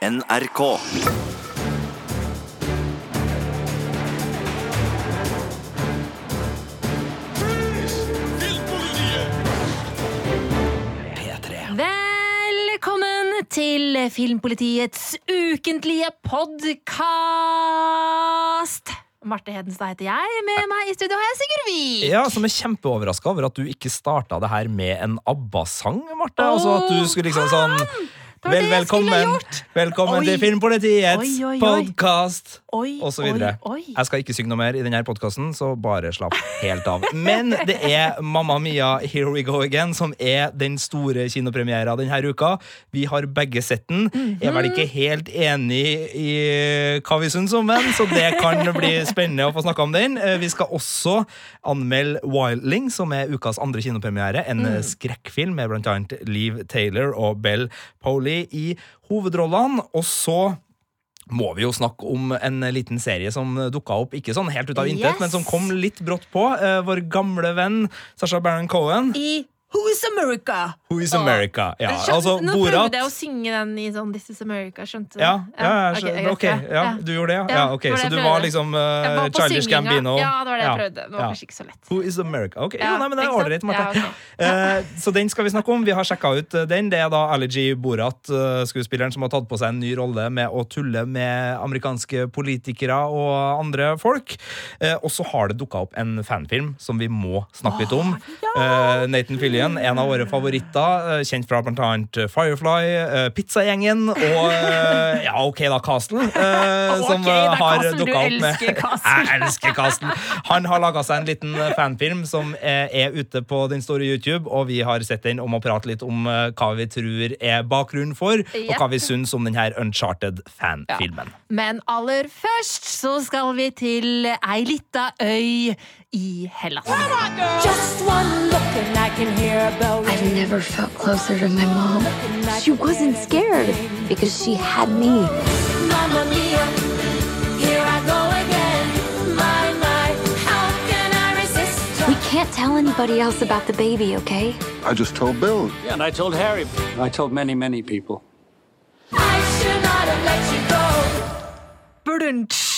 NRK. Velkommen til Filmpolitiets ukentlige podkast. Marte Hedenstad heter jeg. Med meg i studio har jeg Sigurd Vik. Ja, Som er kjempeoverraska over at du ikke starta det her med en ABBA-sang, Marte. altså at du skulle liksom sånn Det var Vel, det jeg skulle velkommen, gjort. velkommen Oi. til Filmpolitiets Oi, oi, oi. podkast! Oi, Og så videre. oi, oi. Jeg skal ikke synge noe mer i denne podkasten, så bare slapp helt av. Men det er Mamma Mia Here We Go Again som er den store kinopremiera denne uka. Vi har begge sett den. Er vel ikke helt enig i hva vi syns om den, så det kan bli spennende å få snakka om den. Eh, Vi skal også anmelde Wildling, som er ukas andre kinopremiere. En eh, skrekkfilm med blant annet Liv Taylor og Bell Poley i hovedrollene. Og så må vi jo snakke om en liten serie som dukka opp ikke sånn helt ut av intet, Yes. men som kom litt brått på. Eh, vår gamle venn Sasha Baron Cohen. I Who is America? Who is America? Ja, Skjønte- altså Nå Borat. prøvde jeg å synge den i sånn This is America, skjønte du? Ja, ja, ja, ok, skjø- greit, ok, ja, du gjorde det, ja? Ja, ok, Så du var liksom uh, var Childish synginga. Gambino? Ja, det var det jeg prøvde. Det var kanskje ikke så lett. Who is America? Ok, Ja, nei, men Det er ålreit, Marte. Ja, ok. Eh, så den skal vi snakke om. Vi har sjekka ut eh, den. Det er da Allergy Borat, eh, skuespilleren, som har tatt på seg en ny rolle med å tulle med amerikanske politikere og andre folk. Uh, og så har det dukka opp en fanfilm som vi må snakke litt om. Eh, Nathan Fillion, en av våre favoritter, eh, kjent fra blant annet Firefly, eh, Pizzagjengen og eh, ja, OK da, Castle, eh, som Ok da, eh, har du dukka opp med. Jeg elsker Castle. Han har laga seg en liten eh, fanfilm som eh, er ute på den store YouTube, og vi har sett den om å prate litt om eh, hva vi tror er bakgrunnen for, og hva vi syns om denne Uncharted-fanfilmen. Men aller først så skal vi til ei lita øy i Hellas. Just one look and I can hear a bell I've never felt closer to my mom. She wasn't scared because she had me. Mamma mia, here I go again. My, my, how can I resist? We can't tell anybody else about the baby, okay? I just told Bill. Yeah, and I told Harry. I told many, many people. I should not have let you go. Brunch.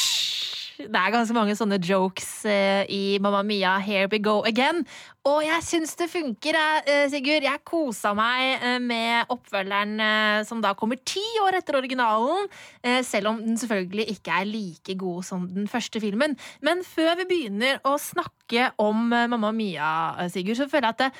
Det er ganske mange sånne jokes eh, i Mamma Mia, Here We Go Again. Og jeg syns det funker, jeg, eh, Sigurd. Jeg kosa meg eh, med oppfølgeren eh, som da kommer ti år etter originalen. eh, Selv om den selvfølgelig ikke er like god som den første filmen. Men før vi begynner å snakke om eh, Mamma Mia, eh, Sigurd, så føler jeg at det,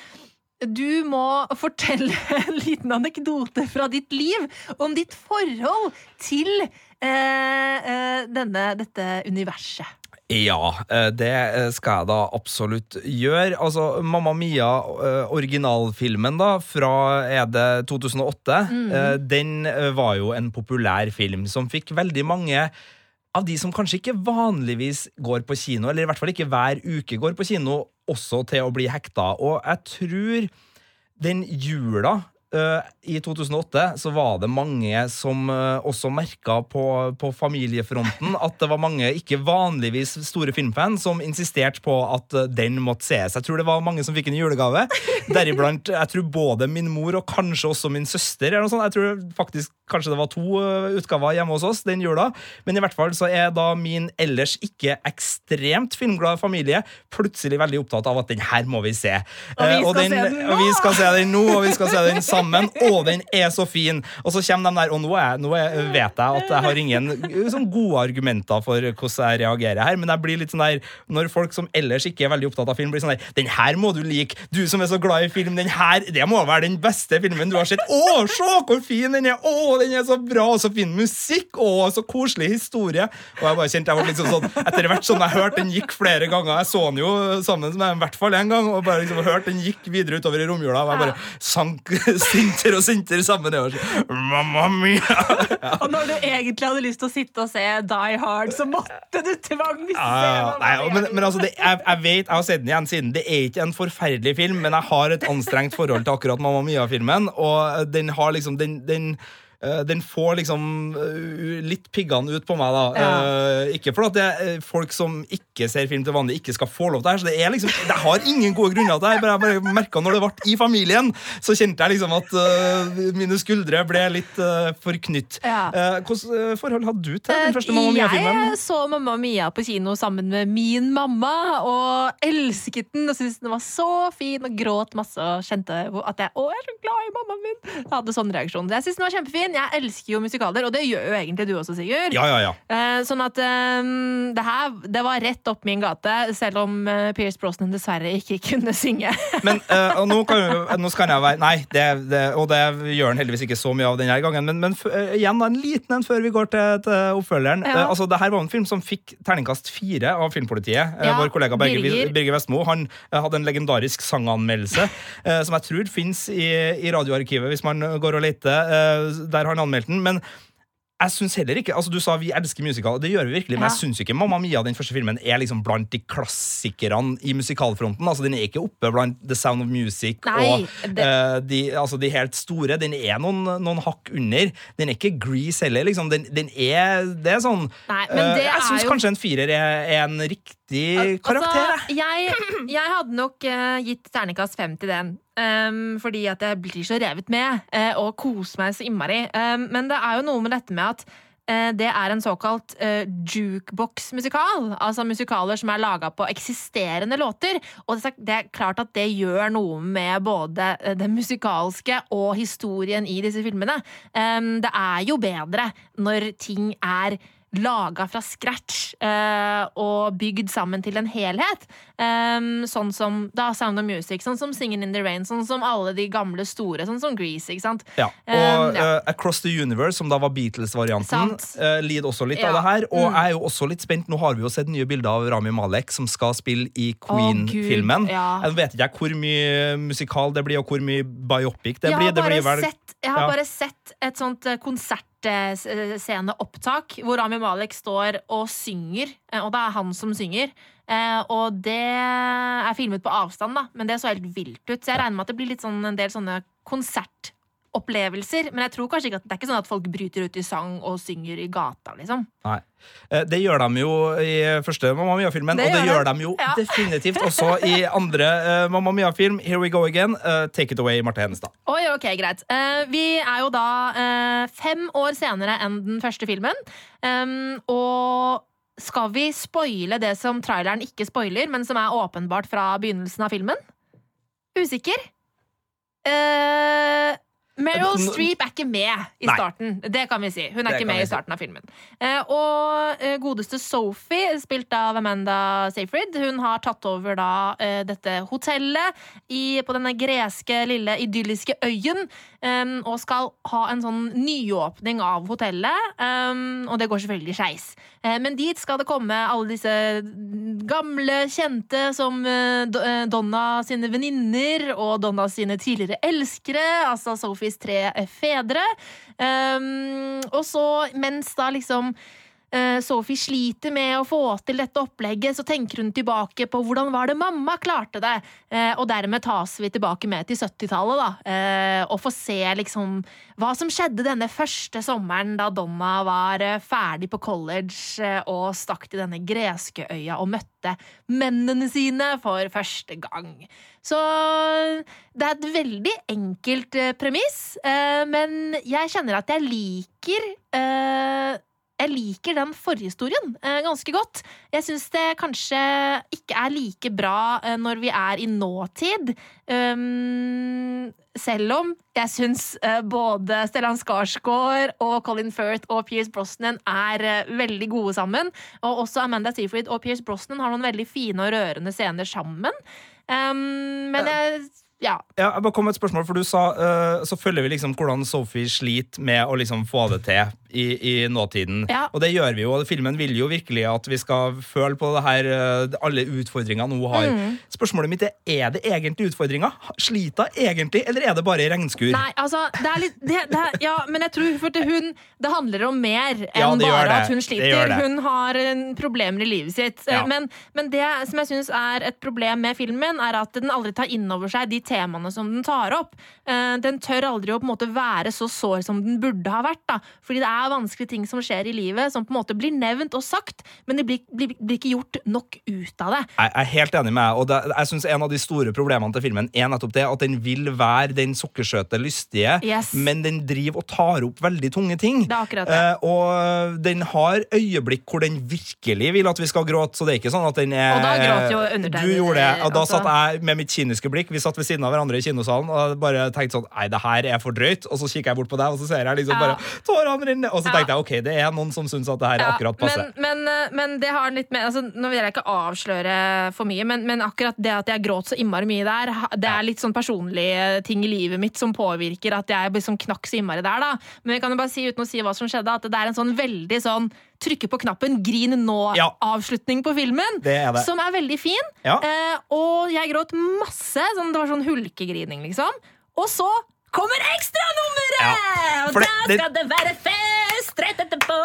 du må fortelle en liten anekdote fra ditt liv om ditt forhold til eh, eh, denne, dette universet. Ja, eh, det skal jeg da absolutt gjøre. Altså, Mamma Mia, eh, originalfilmen da, fra er det 2008, mm. den eh, var jo en populær film som fikk veldig mange av de som kanskje ikke vanligvis går på kino, eller i hvert fall ikke hver uke går på kino, også til å bli hekta. Og jeg tror den jula eh, i 2008 så var det mange som eh, også merka på, på familiefronten at det var mange ikke vanligvis store filmfans som insisterte på at eh, den måtte ses. Jeg tror det var mange som fikk en julegave. Deriblant jeg tror både min mor og kanskje også min søster. Eller noe sånt. Jeg tror faktisk kanskje det var to eh, utgaver hjemme hos oss den jula. Men i hvert fall så er da min ellers ikke ekstremt filmglad familie plutselig veldig opptatt av at den her må vi se. Og vi Eh, og den, se den nå! og vi skal se den nå, og vi skal se den sammen. Og den er så fin! Og så kommer de der, og nå, er, nå er, vet jeg at jeg har ingen uh, sånn gode argumenter for hvordan jeg reagerer her, men jeg blir litt sånn der når folk som ellers ikke er veldig opptatt av film, blir sånn der Den her må du like! Du som er så glad i film, den her det må være den beste filmen du har sett! Å, se hvor fin den er! Å, den er så bra! Og så fin musikk! Å, så koselig historie! Og jeg bare kjente jeg var liksom sånn Etter hvert som jeg hørte den gikk flere ganger, jeg så den jo sammen med i hvert fall én gang, og bare liksom hørte den gikk videre utover i romjula, og jeg bare sank sintere og sintere sammen nedover. Mamma mia! Ja. Og når du egentlig hadde lyst til å sitte og se Die Hard, så måtte du tvangse se ja. Nei, men, men altså, det, jeg, jeg vet, jeg har sett den igjen siden. Det er ikke en forferdelig film, men jeg har et anstrengt forhold til akkurat Mamma Mia-filmen, og den har liksom den, den den får liksom eh, litt piggene ut på meg, da. Ja. Eh, ikke fordi det er folk som ikke ser film til vanlig, ikke skal få lov til det her. Så det er liksom, jeg har ingen gode grunner til det. her, bare Jeg bare merket når det ble i familien, så kjente jeg liksom at uh, mine skuldre ble litt uh, forknytt. Ja. Uh, Hvilket forhold hadde du til den første Mamma Mia-filmen? Jeg så Mamma Mia på kino sammen med min mamma og elsket den og syntes den var så fin og gråt masse og kjente at jeg å, jeg er så glad i mammaen min. Jeg hadde sånn reaksjon. Jeg synes den var kjempefin. Jeg elsker jo musikaler, og det gjør jo egentlig du også, Sigurd. Ja, ja, ja. Eh, Sånn at eh, det her det var rett opp min gate, selv om eh, Pierce Brosnan dessverre ikke kunne synge. Men og nå, kan, nå skal jeg være Nei, det, det, og det gjør han heldigvis ikke så mye av denne gangen. Men, men øh, igjen da, en liten en før vi går til, til oppfølgeren. Ja. Eh, altså, det her var en film som fikk terningkast fire av Filmpolitiet. Eh, Ja, Vår kollega Birger, Birger. Birger Vestmo han eh, hadde en legendarisk sanganmeldelse eh, som jeg tror fins i, i radioarkivet hvis man går og leter. eh, der har han anmeldt den. men jeg synes heller ikke, altså Du sa vi elsker musical, det gjør vi virkelig, men Ja. jeg syns ikke Mamma Mia den første filmen er liksom blant de klassikerne i musikalfronten. altså Den er ikke oppe blant The Sound of Music Nei, og det- uh, de, altså de helt store. Den er noen, noen hakk under. Den er ikke Grease heller. liksom Den, den er Det er sånn Nei, men eh, Jeg syns jo- kanskje en firer er, er en riktig karakter. Altså, jeg, jeg hadde nok uh, gitt terningkast fem til den. Ehm, fordi at jeg blir så revet med uh, og koser meg så innmari. Um, men det er jo noe med dette med at uh, det er en såkalt uh, jukebox-musikal. Altså musikaler som er laga på eksisterende låter. Og det er, klart at det gjør noe med både eh, det musikalske og historien i disse filmene. Um, det er jo bedre når ting er laga fra scratch eh, og bygd sammen til en helhet. Em, sånn som da Sound of Music, sånn som Singing in the Rain, sånn som alle de gamle store, sånn som Grease. ikke sant? Ja, og Um, ja. Uh, Across the Universe, som da var Beatles-varianten, Sant. eh, lider også litt Ja. av det her. Og Mm. jeg er jo også litt spent. Nå har vi jo sett nye bilder av Rami Malek, som skal spille i Queen-filmen. Ja. Jeg vet ikke hvor mye musikal det blir, og hvor mye biopic det jeg blir. har, Det blir vel sett, jeg har bare sett et sånt eh, konsertsceneopptak hvor Rami Malek står og synger, eh, og det er han som synger. Eh, og det er filmet på avstand, da, men det så helt vilt ut. Så jeg regner med at det blir sånn, en del sånne konsertopplevelser. Men jeg tror kanskje ikke at det er ikke sånn at folk bryter ut i sang og synger i gata, liksom. Nei. Eh, Det gjør de jo i første Mamma Mia-filmen, og det gjør de jo Ja. definitivt også i andre uh, Mamma Mia-film. Here we go again. Uh, take it away, Marte Henestad. Oi, ok, greit. Uh, vi er jo da fem år senere enn den første filmen. Um, og skal vi spoile det som traileren ikke spoiler, men som er åpenbart fra begynnelsen av filmen? Usikker. Uh, Meryl Streep er ikke med i Nei. starten. Det kan vi si. Hun er Det ikke med i starten av filmen. Eh, og eh, godeste Sophie, spilt av Amanda Seyfried, hun har tatt over da eh, dette hotellet i, på denne greske, lille, idylliske øyen. og skal ha en sånn nyåpning av hotellet. og det går selvfølgelig skeis. Men dit skal det komme alle disse gamle kjente som Do- Donna sine venninner og Donna sine tidligere elskere, altså Sophies tre fedre. Um, og så, mens da liksom Sophie sliter med å få til dette opplegget, så tenker hun tilbake på hvordan var det mamma klarte det. Eh, og dermed tas vi tilbake med til 70-tallet, da. eh, og får se liksom hva som skjedde denne første sommeren da Donna var eh, ferdig på college eh, og stakk til denne greske øya og møtte mennene sine for første gang. Så det er et veldig enkelt eh, premiss, eh, men jeg kjenner at jeg liker eh, jeg liker den forhistorien eh, ganske godt. Jeg syns det kanskje ikke er like bra eh, når vi er i nåtid. Um, selv om jeg syns eh, både Stellan Skarsgård og Colin Firth og Pierce Brosnan er veldig gode sammen. Og også Amanda Seyfried og Pierce Brosnan har noen veldig fine og rørende scener sammen. Um, men jeg ja. Ja, jeg bare kom med et spørsmål, for du sa uh, så følger vi liksom hvordan Sophie sliter med å liksom få det til i, i nåtiden. Ja. Og det gjør vi jo. og Filmen vil jo virkelig at vi skal føle på det her, eh, alle utfordringene hun har. Mm. Spørsmålet mitt er er det egentlig utfordringer. Sliter hun egentlig, eller er det bare regnskur? Nei, altså, det er litt det, det Ja, men jeg tror for til hun Det handler om mer enn Ja, bare at hun sliter. Hun har eh, problemer i livet sitt. Eh, Ja. Men, men det som jeg syns er et problem med filmen, er at den aldri tar inn over seg de temaene som den tar opp. Den tør aldri å på en måte være så sår som den burde ha vært. Da. Fordi det er er vanskelige ting som skjer i livet, som på en måte blir nevnt og sagt, men det blir, blir, blir ikke gjort nok ut av det. Jeg er helt enig med deg, og det, jeg synes En av de store problemene til filmen er nettopp det at den vil være den sukkersøte, lystige, Yes. men den driver og tar opp veldig tunge ting. Det er akkurat det. Eh, og den har øyeblikk hvor den virkelig vil at vi skal gråte, så det er ikke sånn at den er Og da gråt jo undertegnede. Du gjorde det, og da altså. satt jeg med mitt kyniske blikk, vi satt ved siden av hverandre i kinosalen, og bare tenkte sånn Nei, det her er for drøyt. Og så kikker jeg bort på deg, og så ser jeg liksom Ja. bare tårene renner. Og så Ja. tenkte jeg ok, det er noen som syns at det her er akkurat passe. Men, men, eh, men det har litt med altså, Nå vil jeg ikke avsløre for mye, men, men akkurat det at jeg gråt så innmari mye der, det er litt sånn personlige ting i livet mitt som påvirker at jeg liksom knakk så innmari der, da. Men jeg kan jo bare si, uten å si hva som skjedde, at det er en sånn veldig sånn trykke på knappen, grin nå-avslutning på filmen. Det er det. Som er veldig fin. Ja. Eh, og jeg gråt masse. Sånn, det var sånn hulkegrining, liksom. Og så kommer ekstranummeret! Ja, Og da det- skal det være fest rett etterpå!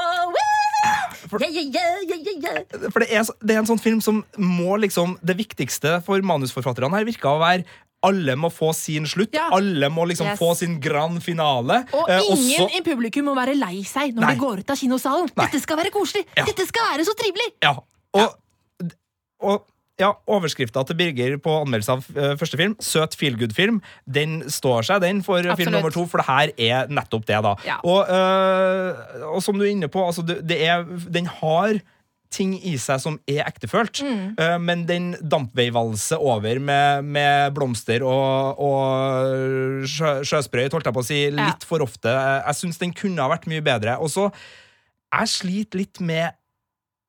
For, Yeah, yeah, yeah, yeah, yeah. For det er, det er en sånn film som må liksom Det viktigste for manusforfatterne her virka å være alle må få sin slutt. Ja. Alle må liksom Yes. få sin grand finale. Og Eh, ingen også... i publikum må være lei seg når Nei. de går ut av kinosalen. Nei. Dette skal være koselig! Ja. Dette skal være så trivelig! Ja. Og, og ja, Overskrifta til Birger på anmeldelse av eh, første film, søt feelgood-film, den står seg, den, for film Absolutt. nummer to, for det her er nettopp det, da. Ja. Og, eh, og som du er inne på, altså, det, det er, den har ting i seg som er ektefølt, Mm. Uh, men den dampveivalser over med, med blomster og, og sjø, sjøsprøyt, holdt jeg på å si, litt for ofte. Jeg syns den kunne ha vært mye bedre. Og så Jeg sliter litt med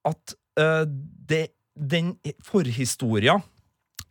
at uh, det, den forhistoria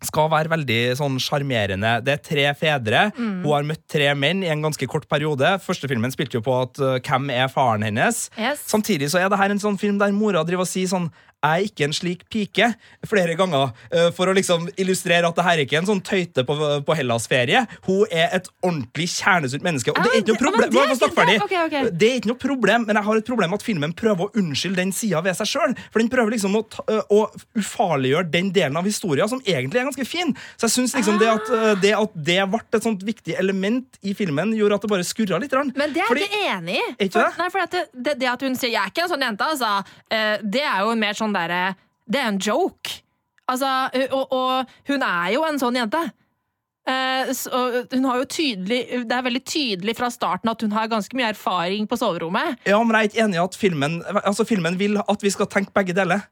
skal være veldig sånn sjarmerende. Det er tre fedre. Mm. Hun har møtt tre menn i en ganske kort periode. Første filmen spilte jo på at uh, hvem er faren hennes. Yes. Samtidig så er det her en sånn film der mora driver og sier sånn jeg er ikke en slik pike, flere ganger, eh, for å liksom illustrere at det her er ikke en sånn tøyte på, på Hellas-ferie. Hun er et ordentlig kjernesunt menneske. Og det er ikke noe problem det er ikke- det- er ikke noe problem, men jeg har et problem med at filmen prøver å unnskylde den sida ved seg sjøl. For den prøver liksom å, ta, å ufarliggjøre den delen av historia som egentlig er ganske fin. Så jeg syns liksom det, at, øh, det at det ble et sånt viktig element i filmen, gjorde at det bare skurra litt. Men det er jeg ikke enig i. Det? nei, for at det, at hun sier 'jeg er ikke en sånn jente', altså, eh, det er jo mer sånn derre Det er en joke. Altså, og, og hun er jo en sånn jente. Eh, så, hun har jo tydelig Det er veldig tydelig fra starten at hun har ganske mye erfaring på soverommet. Ja, men jeg er ikke enig i at filmen Altså, filmen vil at vi skal tenke begge deler.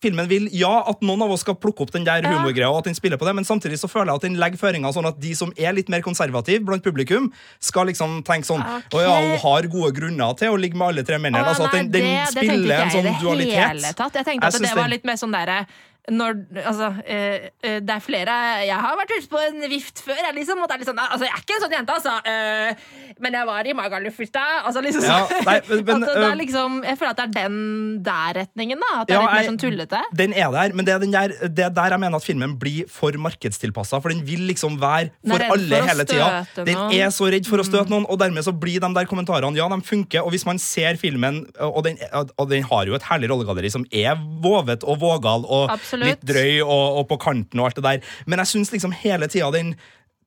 Filmen vil, ja, at noen av oss skal plukke opp den der Ja. humorgreia, og at den spiller på det, men samtidig så føler jeg at den legger føringer sånn at de som er litt mer konservative blant publikum, skal liksom tenke sånn okay. Å ja, hun har gode grunner til å ligge med alle tre mennene. Altså at den, den det- spiller det en sånn dualitet. Jeg tenkte at jeg det var litt mer sånn derre når, altså, eh, eh, det er flere Jeg har vært ute på en vift før. Jeg, liksom, og det er litt sånn, altså, jeg er ikke en sånn jente, altså. eh, men jeg var i Magaluf i stad. Altså, liksom, Ja, nei, men- men, at det er liksom, jeg føler at det er den der retningen. da At det er Ja, litt mer sånn tullete. Den er der, men det er, den der, det er der jeg mener at filmen blir for markedstilpassa. For den vil liksom være for alle for hele tida. Den. Mm. er så redd for å støte noen, og dermed så blir de der kommentarene Ja, de funker, og hvis man ser filmen, og den, og den har jo et herlig rollegalleri som er vovet og vågal og Absolutt. Litt drøy og, og på kanten og alt det der, men jeg syns liksom hele tida den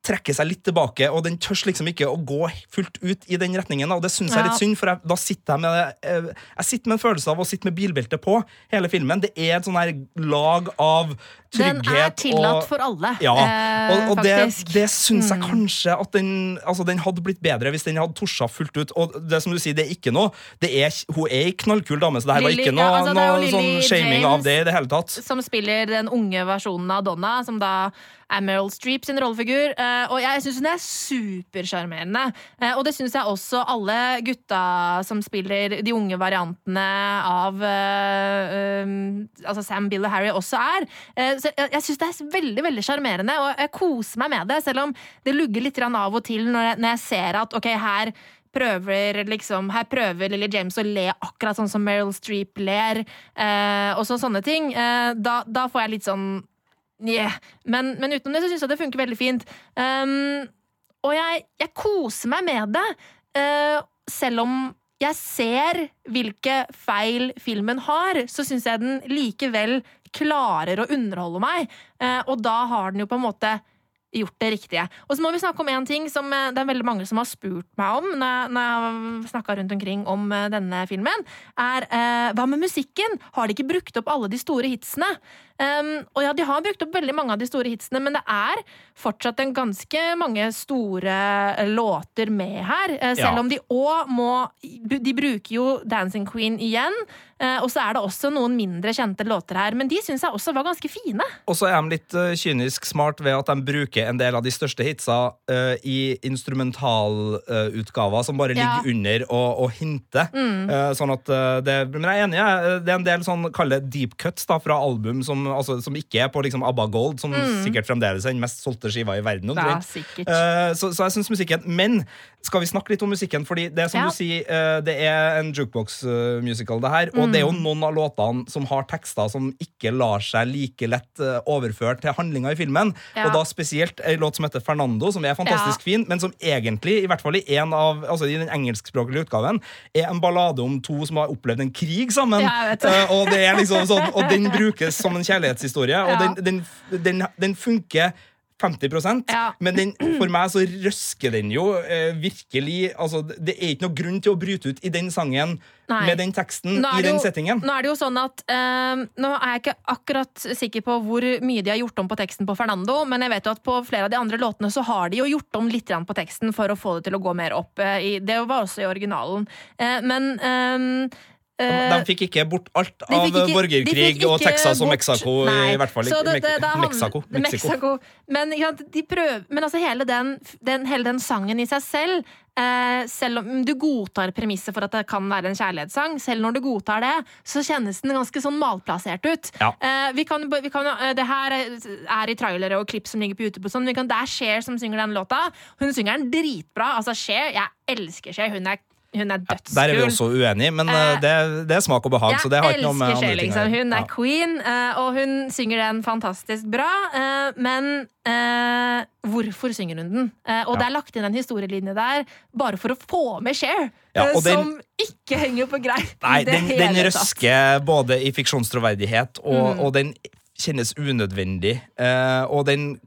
trekker seg litt tilbake, og den tør liksom ikke å gå fullt ut i den retningen. Og det syns jeg er litt synd, for jeg, da sitter jeg med eh, Jeg sitter med en følelse av å sitte med bilbelte på hele filmen. Det er et sånn her lag av trygghet Den er tillatt og for alle, Ja, eh, og, og det. Mm. det syns jeg kanskje at den Altså, den hadde blitt bedre hvis den hadde torsa fullt ut. Og det som du sier, det er ikke noe det er, Hun er ei knallkul dame, så det her var ikke noe, ja, altså, noe sånn shaming James. av det i det hele tatt. som spiller den unge versjonen av Donna, som da er Meryl Streep sin rollefigur. Eh, og jeg syns hun er supersjarmerende. Eh, og det syns jeg også alle gutta som spiller de unge variantene av eh, um, altså Sam, Bill og Harry også er. Så jeg syns det er veldig veldig sjarmerende, og jeg koser meg med det, selv om det lugger litt av og til når jeg, når jeg ser at ok, her prøver liksom, her prøver Lily James å le akkurat sånn som Meryl Streep ler, eh, og så sånne ting. Eh, da, da får jeg litt sånn yeah. men, men utenom det så syns jeg det funker veldig fint. Um, og jeg, jeg koser meg med det, uh, selv om jeg ser hvilke feil filmen har, så syns jeg den likevel klarer å underholde meg. Eh, og da har den jo på en måte gjort det riktige. Og så må vi snakke om en ting som eh, det er veldig mange som har spurt meg om når jeg, snakka rundt omkring om eh, denne filmen. Er eh, hva med musikken? Har de ikke brukt opp alle de store hitsene? Um, og ja, de har brukt opp veldig mange av de store hitsene, men det er fortsatt en ganske mange store eh, låter med her. eh, Selv Ja. om de òg må De bruker jo Dancing Queen igjen. eh, Og så er det også noen mindre kjente låter her, men de syns jeg også var ganske fine. Og så er de litt kynisk smart ved at de bruker en del av de største hitsa uh, i instrumentalutgaver som bare Ja. ligger under og, og hinter. Eh, sånn at det, Men jeg er enig, jeg. det er en del sånn kall det deep cuts da, fra album som, altså, som ikke er på liksom ABBA Gold, som sikkert fremdeles er den mest solgte skiva i verden. Ja, uh. Eh, så, så jeg syns musikken Men skal vi snakke litt om musikken? Fordi det er som Ja. du sier, uh, det er en jukebox-musical, det her. Og Mm. det er jo noen av låtene som har tekster som ikke lar seg like lett uh, overført til handlinga i filmen. Ja. Og da spesielt en låt som heter Fernando, som er fantastisk fin, men som egentlig, i hvert fall i en av Altså i den engelskspråklige utgaven, er en ballade om to som har opplevd en krig sammen. Eh, og, det er liksom sånn, og den brukes som en kjærlighetshistorie, og Ja. den, den, den, den funker 50 Ja. men den, for meg så røsker den jo eh, virkelig altså, Det er ikke noe grunn til å bryte ut i den sangen Nei. med den teksten i den jo- settingen. Nå er det jo sånn at eh, Nå er jeg ikke akkurat sikker på hvor mye de har gjort om på teksten på Fernando, men jeg vet jo at på flere av de andre låtene så har de jo gjort om litt på teksten for å få det til å gå mer opp. eh, i, det var også i originalen. Eh, men eh, De fikk ikke bort alt av ikke- borgerkrig og Texas og Mexico, Nei. i hvert fall. Ikke det- det- det Mexico. Mexico. Men, ja, de prøver, men altså hele den, den, hele den sangen i seg selv eh, Selv om du godtar premisset for at det kan være en kjærlighetssang, selv når du godtar det, så kjennes den ganske sånn malplassert ut. Ja. Eh, vi kan, vi kan, eh, det her er i trailere og klipp som ligger på YouTube. Sånn. Vi kan, det er Cher som synger den låta. Hun synger den dritbra. Altså Cher, Jeg elsker Cher. Hun er, hun er dødskul. Der er vi også uenige, men eh, Eh, det, det er smak og behag. så det har ikke noe med andre ting liksom. Hun er queen, eh, og hun synger den fantastisk bra. Men hvorfor synger hun den? Og det er lagt inn en historielinje der bare for å få med Cher, Ja, den- som ikke henger på greip. Nei, den, den røsker både i fiksjonstroverdighet, og, Mm. og den kjennes unødvendig. Og den,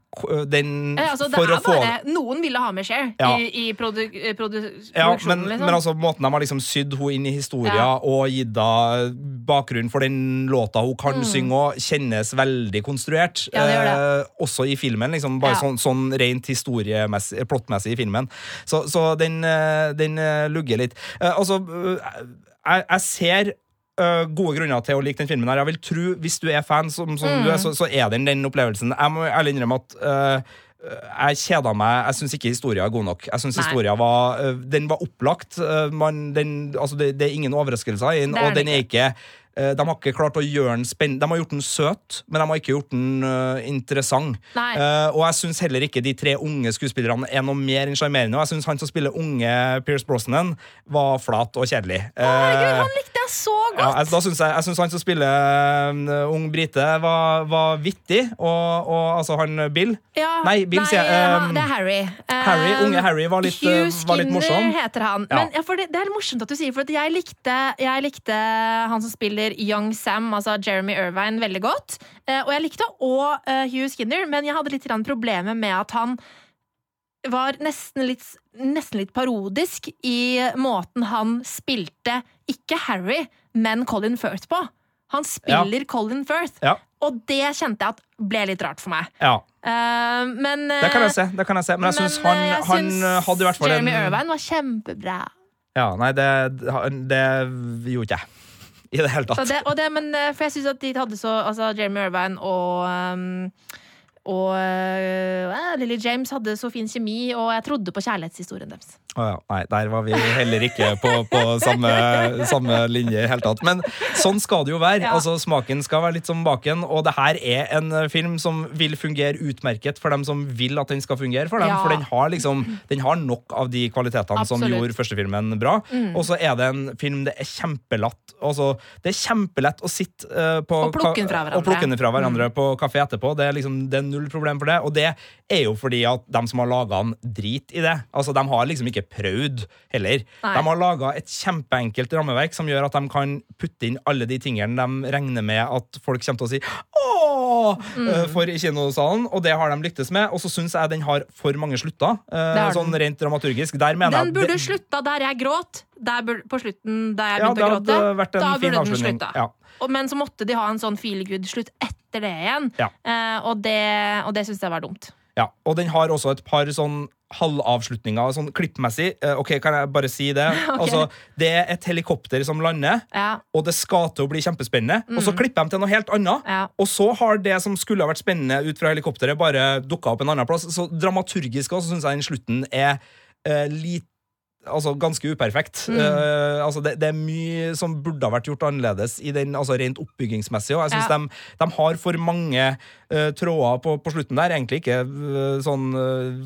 den Eh, altså, For å få bare, Noen ville ha med Cher Ja. i, i produ, eh, produ, Ja, produksjonen, men, liksom. men altså måten de har liksom sydd hun inn i historien Ja. og gitt henne bakgrunn for den låta hun kan synge, òg, kjennes veldig konstruert. Mm. Det gjør Eh, også i filmen, liksom, bare sånn, sånn rent historiemessig, plottmessig i filmen. Så, så den, eh, den eh, lugger litt. Eh, altså, eh, jeg, jeg ser eh, gode grunner til å like den filmen. her Jeg vil tro, Hvis du er fan, som, som Mm. du er, så, så er den den opplevelsen. Jeg må ærlig innrømme at uh, jeg kjeda meg. Jeg syns ikke historien er god nok. Jeg synes Nei. historia var øh, Den var opplagt. Man, den, altså det, det er ingen overraskelser i den, og den er ikke øh, De har ikke klart å gjøre den spennende. De har gjort den søt, men de har ikke gjort den uh, interessant. Nei. Eh, og jeg syns heller ikke de tre unge skuespillerne er noe mer enn sjarmerende. Og jeg syns han som spiller unge Pierce Brosnan, var flat og kjedelig. Uh, oh, Gud, han likte jeg så godt! ja, jeg, da synes jeg, jeg syns han som spiller ung brite, var, var vittig. Og, og altså han Bill Ja, Nei, Bill sier jeg, eh, um, Det er Harry. Harry, unge Harry var litt, Hugh eh, var litt Skinner morsom. heter han. Ja. Men det, det er morsomt at du sier, for at jeg likte, jeg likte han som spiller Young Sam, altså Jeremy Irvine, veldig godt. Eh, og jeg likte òg Hugh Skinner, men jeg hadde litt problemer med at han var nesten litt, nesten litt parodisk i måten han spilte ikke Harry, men Colin Firth på. Han spiller Colin Firth, Ja. og det kjente jeg at ble litt rart for meg. Ja, Uh, men det kan jeg se. Det kan jeg se. Men jeg syns han, eh, han eh, hadde i hvert fall en Jeremy Irvine var kjempebra. Ja, Nei, det, det gjorde ikke jeg. I det hele Så tatt. det, og det, men, eh, for jeg syns at de hadde så Altså, Jeremy Irvine og um, og eh, Lily James hadde så fin kjemi, og jeg trodde på kjærlighetshistorien deres. Å ja, nei, der var vi heller ikke på, på samme, samme linje i det hele tatt. Men sånn skal det jo være. Ja. Altså, Smaken skal være litt som baken, og det her er en eh, film som vil fungere utmerket for dem som vil at den skal fungere for dem. Ja. For den har liksom Den har nok av de kvalitetene som Absolutt. som gjorde første filmen bra. Og så er det en film det er kjempelatt altså, Det er kjempelett å sitte uh, på Og plukke den fra hverandre. plukke den fra hverandre på kafé etterpå. Det er, liksom, det er null problem for det. Og det er jo fordi at de som har laga den, driter i det. Altså, De har liksom ikke prøvd heller. Nei. De har laga et kjempeenkelt rammeverk som gjør at de kan putte inn alle de tingene de regner med at folk kommer til å si Å, eh, for i kinosalen, og det har de lyktes med. Og så syns jeg den har for mange slutter, eh, sånn rent dramaturgisk. Der mener Den burde slutta der jeg gråt. Der burde, på slutten der jeg begynte ja, å gråte. Da burde den slutta. Ja. Men så måtte de ha en sånn feel good-slutt etter det igjen. Ja. Eh, og det, og det syns jeg var dumt. Ja, og den har også et par sånn halvavslutninger, sånn klippmessig. Eh, ok, kan jeg bare si det? Altså, det er et helikopter som lander, Ja, og det skal til å bli kjempespennende. Og så klipper de til noe helt annet. ja. Og så har det som skulle ha vært spennende ut fra helikopteret, bare dukka opp en annen plass. Så dramaturgisk også syns jeg den slutten er eh, lit, altså ganske uperfekt. Eh, altså det, det er mye som burde ha vært gjort annerledes i den, altså rent oppbyggingsmessig. Og jeg synes Ja. de, de har for mange uh, tråder på, på slutten der. Egentlig ikke uh, sånn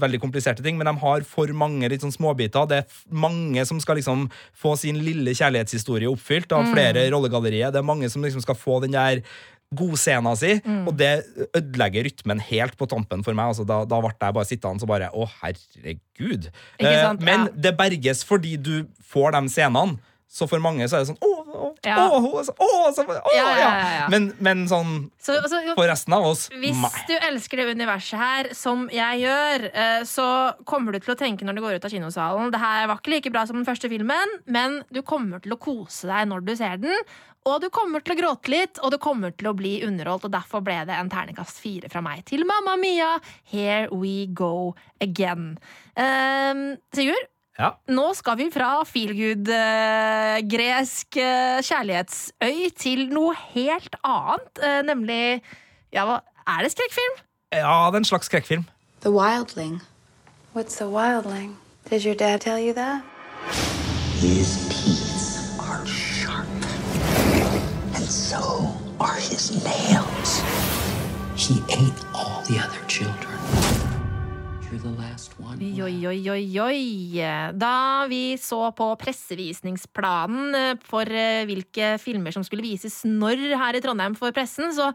veldig kompliserte ting, men de har for mange litt sånn småbiter. Det er mange som skal liksom få sin lille kjærlighetshistorie oppfylt av flere rollegallerier. Det er mange som liksom skal få den der godscena si, og det ødelegger rytmen helt på tampen for meg. Altså, da, da ble jeg bare sittende og bare Å, herregud. Eh, men Ja. det berges fordi du får de scenene. Så for mange så er det sånn Å, å, Ja. å, å, så- å, så- å, Ja, ja. Men, men sånn Så, så, for resten av oss Hvis nei. du elsker det universet her, som jeg gjør, eh, så kommer du til å tenke når du går ut av kinosalen Det her var ikke like bra som den første filmen, men du kommer til å kose deg når du ser den. Og du kommer til å gråte litt, og du kommer til å bli underholdt. Og derfor ble det en ternekast fire fra meg til Mamma Mia. Here we go again. Um, Sigurd, Ja. nå skal vi fra feelgood-gresk gresk uh, kjærlighetsøy til noe helt annet, uh, nemlig Ja, hva er det skrekkfilm? ja, det er en slags skrekkfilm. The wildling. What's a wildling? Did your dad tell you that? His and so are his nails. He ate all the other children. Oi, oi, oi, oi. Da vi så på pressevisningsplanen eh, for eh, hvilke filmer som skulle vises når her i Trondheim for pressen, så,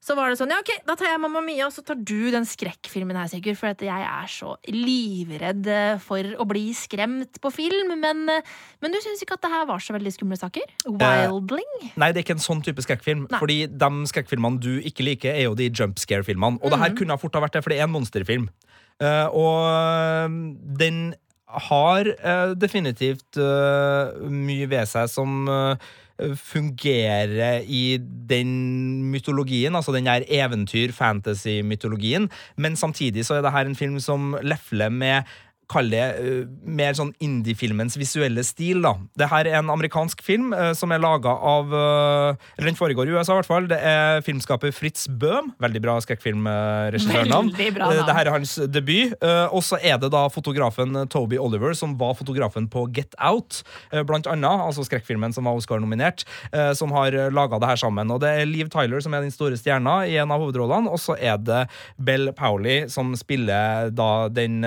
så var det sånn Ja, ok, da tar jeg Mamma Mia, og så tar du den skrekkfilmen her, Sigurd. For at jeg er så livredd eh, for å bli skremt på film. Men, eh, men du syns ikke at det her var så veldig skumle saker? Wildling? Nei, det er ikke en sånn type skrekkfilm. Nei. Fordi de skrekkfilmene du ikke liker, er jo de jump scare-filmene. Og det Mhm. her kunne fort ha vært det, for det er en monsterfilm. Eh, og eh, den har eh, definitivt mye ved seg som fungerer i den mytologien, altså den der eventyr-fantasy-mytologien, men samtidig så er det her en film som lefler med Kall det uh, mer sånn indie-filmens visuelle stil. da. Det her er en amerikansk film uh, som er laga av uh, Eller den foregår i USA, i hvert fall. Det er filmskaper Fritz Bøhm. Veldig bra skrekkfilmregissørnavn. Det her er hans debut. Og så er det da fotografen Toby Oliver, som var fotografen på Get Out, blant annet. Altså skrekkfilmen som var Oscar-nominert, som har laga det her sammen. Og det er Liv Tyler som er den store stjerna i en av hovedrollene, og så er det Bell Powley som spiller da den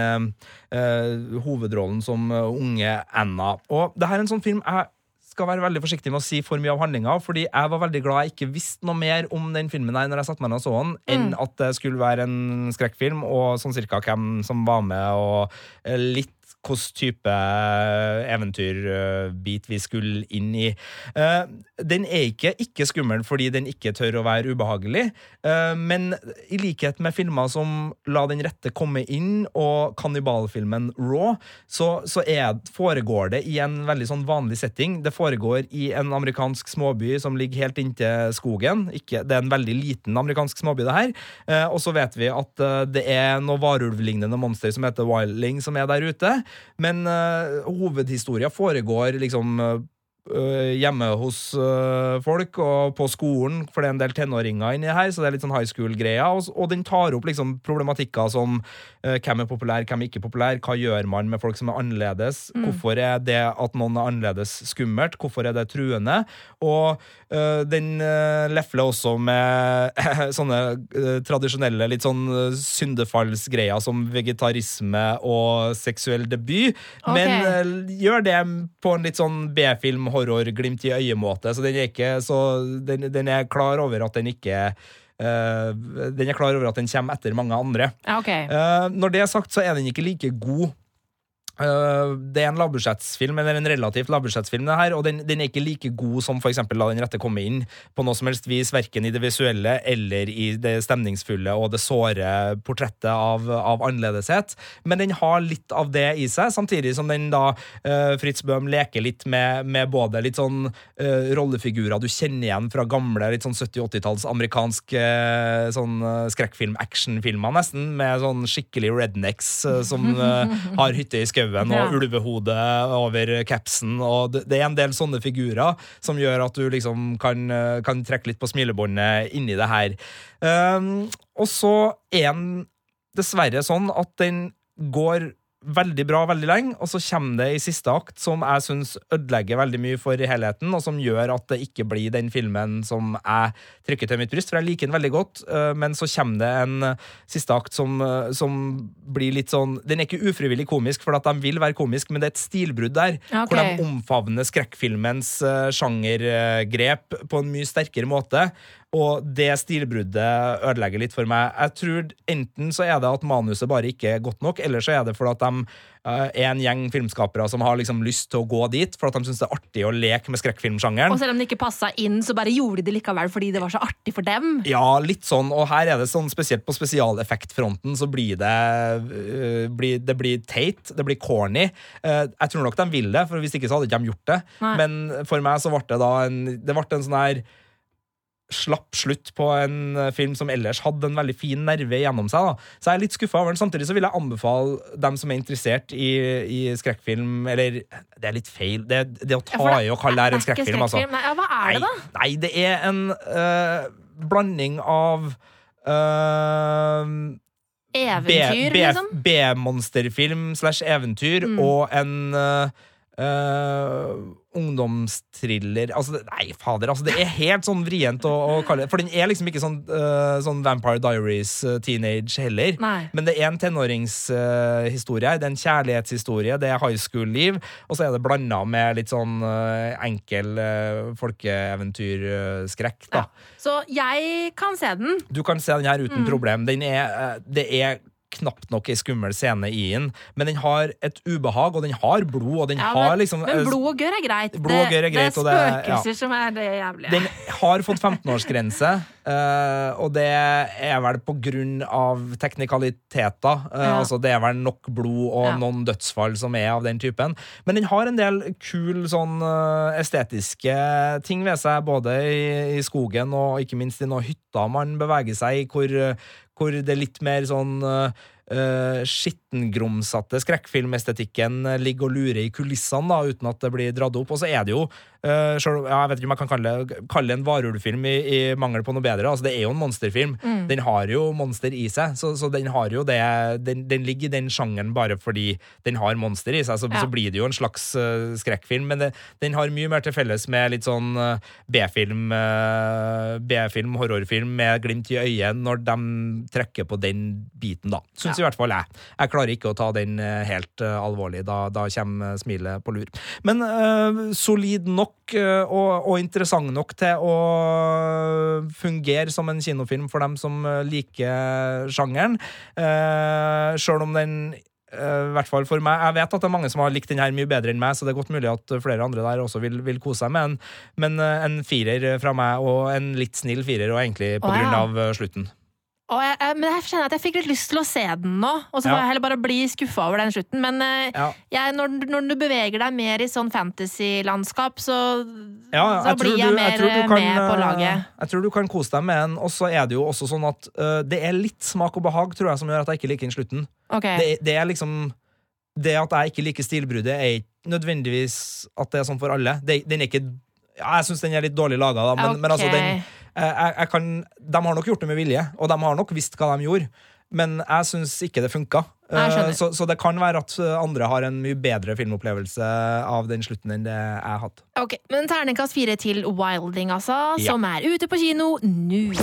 hovedrollen som eh, unge Anna. Og det her er en sånn film jeg skal være veldig forsiktig med å si for mye av handlinga, fordi jeg var veldig glad jeg ikke visste noe mer om den filmen her når jeg satte meg ned og så den, enn at det skulle være en skrekkfilm, og sånn cirka hvem som var med, og eh, litt hvilken type eventyrbit vi skulle inn i. Eh, Den er ikke ikke skummel fordi den ikke tør å være ubehagelig, eh, men i likhet med filmer som La den rette komme inn og kannibalfilmen Raw, så, så er, foregår det i en veldig sånn vanlig setting. Det foregår i en amerikansk småby som ligger helt inntil skogen. Ikke, det er en veldig liten amerikansk småby, det her. Eh, og så vet vi at eh, det er noe varulvlignende monster som heter Wildling, som er der ute. Men uh, hovedhistoria foregår liksom øh, hjemme hos uh, folk og på skolen, for det er en del tenåringer inni her, så det er litt sånn high school-greia. Og, og den tar opp liksom problematikker som hvem er populær, hvem er ikke populær, hva gjør man med folk som er annerledes, hvorfor er det at noen er annerledes skummelt, hvorfor er det truende, og den øh, lefler også med sånne øh, tradisjonelle litt sånn syndefallsgreier som vegetarisme og seksuell debut, men Ok. øh, gjør det på en litt sånn B-film, horror, glimt i øyemåte. Så den er ikke så Den, den er klar over at den ikke Uh, Den er klar over at den kommer etter mange andre. Okay. ok. Eh, når det er sagt, så er den ikke like god det er en lavbudsjettsfilm, eller en relativt lavbudsjettsfilm, det her, og den, den er ikke like god som for eksempel La den rette komme inn, på noe som helst vis, verken i det visuelle eller i det stemningsfulle og det såre portrettet av, av annerledeshet. Men den har litt av det i seg, samtidig som den da uh, Fritz Bøhm leker litt med, med både litt sånn uh, rollefigurer du kjenner igjen fra gamle litt sånn 70-80-talls amerikanske uh, sånn skrekkfilm-actionfilmer, nesten, med sånn skikkelig rednecks som har hytte i skauen og Ja. ulvehode over capsen. Og det, er en del sånne figurer som gjør at du liksom kan, øh, kan trekke litt på smilebåndet inni det her. Um, og så er den dessverre sånn at den går veldig bra veldig lenge, og så kommer det i siste akt som jeg syns ødelegger veldig mye for helheten, og som gjør at det ikke blir den filmen som jeg trykker til mitt bryst, for jeg liker den veldig godt, øh, men så kommer det en øh, siste akt som, øh, som blir litt sånn Den er ikke ufrivillig komisk, for at de vil være komisk, men det er et stilbrudd der, okay. hvor de omfavner skrekkfilmens sjangergrep på en mye sterkere måte. Og det stilbruddet ødelegger litt for meg. Jeg tror Enten så er det at manuset bare ikke er godt nok, eller så er det fordi at de eh, er en gjeng filmskapere som har liksom lyst til å gå dit, for at de syns det er artig å leke med skrekkfilmsjangeren. Og selv om det ikke passa inn, så bare gjorde de det likevel fordi det var så artig for dem. Ja, litt sånn, og her er det sånn spesielt på spesialeffektfronten så blir det uh, blir, Det blir teit, det blir corny. Uh, jeg tror nok de vil det, for hvis ikke så hadde ikke de gjort det. Nei. Men for meg så ble det da en Det ble en sånn her slapp slutt på en eh, film som ellers hadde en veldig fin nerve gjennom seg. da. Så jeg er litt skuffa over den. Samtidig så vil jeg anbefale dem som er interessert i, i skrekkfilm Eller det er litt feil. Det, det å ta i og kalle det her en skrekkfilm, altså. Nei, ja, hva er det, da? Nei, nei, det er en øh, blanding av øh, Eventyr, liksom? B-monsterfilm slash eventyr Mm. og en øh, øh, ungdomstriller altså, Nei, fader, altså, det er helt sånn vrient å, å kalle det. For den er liksom ikke sånn, uh, sånn Vampire Diaries øh, teenage heller. Nei. Men det er en tenåringshistorie her. Det er en kjærlighetshistorie, det er high school-liv, og så er det blanda med litt sånn enkel uh, folkeeventyrskrekk, da. Så jeg kan se den. Du kan se den her Mm. uten problem. Den er, eh, det er knapt nok ei skummel scene i den, men den har et ubehag, og den har blod, og den Ja, har liksom men eh, blod og gørr er greit. blod og gørr er greit, det og er det- ja. spøkelser som er det jævlige. Den har fått 15-årsgrense, eh, og det er vel på grunn av teknikaliteter. Eh, Ja. Altså Det er vel nok blod og noen dødsfall som er av den typen. Men den har en del kul sånn estetiske ting ved seg, både i, i skogen og ikke minst i noen hytter man beveger seg i, hvor, hvor det er litt mer sånn eh, eh, skittengrumsete skrekkfilmestetikken ligger og lurer i kulissene, da, uten at det blir dratt opp. Og så er det jo, uh, selv, ja, jeg vet ikke om jeg kan kalle kalle det en varulvfilm i, i mangel på noe bedre. Altså, det er jo en monsterfilm. Mm. Den har jo monster i seg, så, så den har jo det den, den ligger i den sjangeren bare fordi den har monster i seg. Så, Ja. så blir det jo en slags uh, skrekkfilm, men det, den har mye mer til felles med litt sånn B-film, B-film, horrorfilm med glimt i øyet når de trekker på den biten, da. Syns i hvert fall jeg. Jeg klarer ikke å ta den eh, helt eh, alvorlig. Da, da kommer smilet på lur. Men eh, solid nok eh, og, og interessant nok til å fungere som en kinofilm for dem som eh, liker sjangeren. Uh, Sjøl om den eh, i hvert fall for meg Jeg vet at det er mange som har likt den her mye bedre enn meg, så det er godt mulig at flere andre der også vil, vil kose seg med den. Men eh, en firer fra meg, og en litt snill firer, og egentlig på ja. grunn av eh, slutten. Jeg, jeg, men jeg kjenner at jeg fikk litt lyst til å se den nå, og så Ja. jeg heller bare bli skuffa over den slutten. Men eh, Ja. jeg, når, når du beveger deg mer i sånn fantasy-landskap, så, Ja, så blir jeg mer jeg kan, med på eh, laget. Jeg tror du kan kose deg med den. Og så er det jo også sånn at uh, det er litt smak og behag, tror jeg, som gjør at jeg ikke liker den slutten. Okay. Det, det er liksom Det at jeg ikke liker stilbruddet, er ikke nødvendigvis at det er sånn for alle. Det, den er ikke ja, Jeg syns den er litt dårlig laga, da, men, men altså, den, jeg, jeg kan, de har nok gjort det med vilje, og de har nok visst hva de gjorde. Men jeg syns ikke det funka. Eh, Så, så det kan være at eh, andre har en mye bedre filmopplevelse av den slutten enn det jeg hadde. Ok, Men terningkast fire til Wilding, altså, Ja. som er ute på kino nå.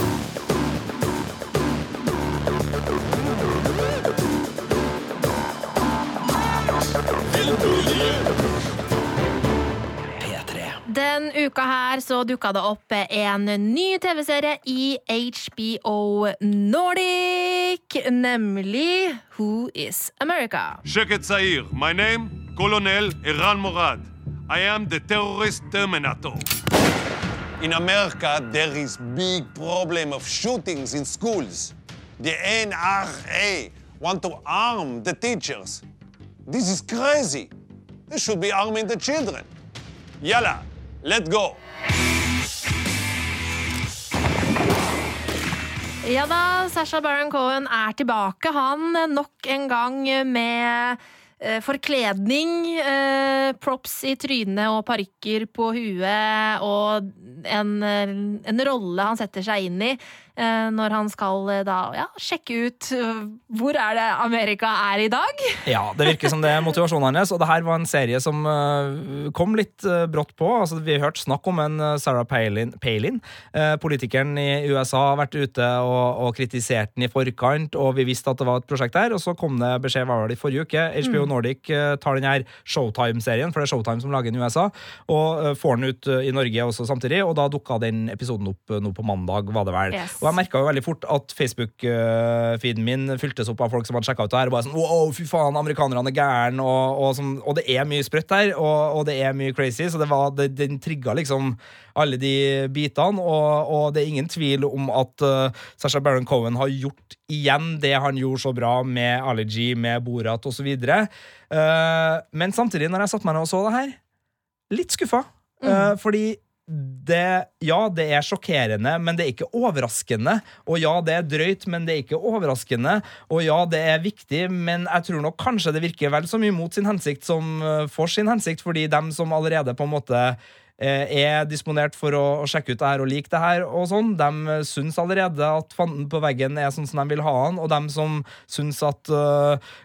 Den uka her så dukka det opp en ny TV-serie i HBO Nordic, nemlig Who is America? Sheket Sair. My name, Kolonel Iran Morad. I am the terrorist terminator. In America, there is big problem of shootings in schools. The NRA want to arm the teachers. This is crazy. They should be arming the children. Yalla, let's go. Ja da, Sasha Baron Cohen er tilbake, han nok en gang med eh, forkledning, eh, props i trynet og parykker på huet og en, eh, en rolle han setter seg inn i eh, når han skal eh, da ja, sjekke ut eh, hvor er det Amerika er i dag. Ja, det virker som det er motivasjonen hans, og det her var en serie som eh, kom litt eh, brått på. Altså, vi har hørt snakk om en eh, Sarah Palin, Palin. Eh, politikeren i USA har vært ute og, og kritisert den i forkant, og vi visste at det var et prosjekt der, og så kom det beskjed hva var det i forrige uke. HBO Nordic eh, tar den her Showtime-serien, for det er Showtime som lager den i USA, og eh, får den ut eh, i Norge også samtidig, og da dukka den episoden opp eh, nå på mandag, var det vel. Yes. Og jeg merka jo veldig fort at Facebook-feeden min fyltes opp av folk som hadde sjekka ut det her, og bare sånn wow, fy faen, amerikanerne er gæren, og, og, sånn, og det er mye sprøtt der, og, og det er mye crazy, så det var, det, den trigga liksom alle de bitene, og, og det er ingen tvil om at uh, Sasha Baron Cohen har gjort igjen det han gjorde så bra med Allergy, med Borat osv. Uh, men samtidig, når jeg satte meg ned og så det her, litt skuffa. Uh, fordi det, ja, det er sjokkerende, men det er ikke overraskende. Og ja, det er drøyt, men det er ikke overraskende. Og ja, det er viktig, men jeg tror nok kanskje det virker vel så mye mot sin hensikt som uh, for sin hensikt, fordi dem som allerede på en måte eh, er disponert for å, sjekke ut det her og like det her, og sånn, de syns allerede at fanden på veggen er sånn som de vil ha han, og dem som syns at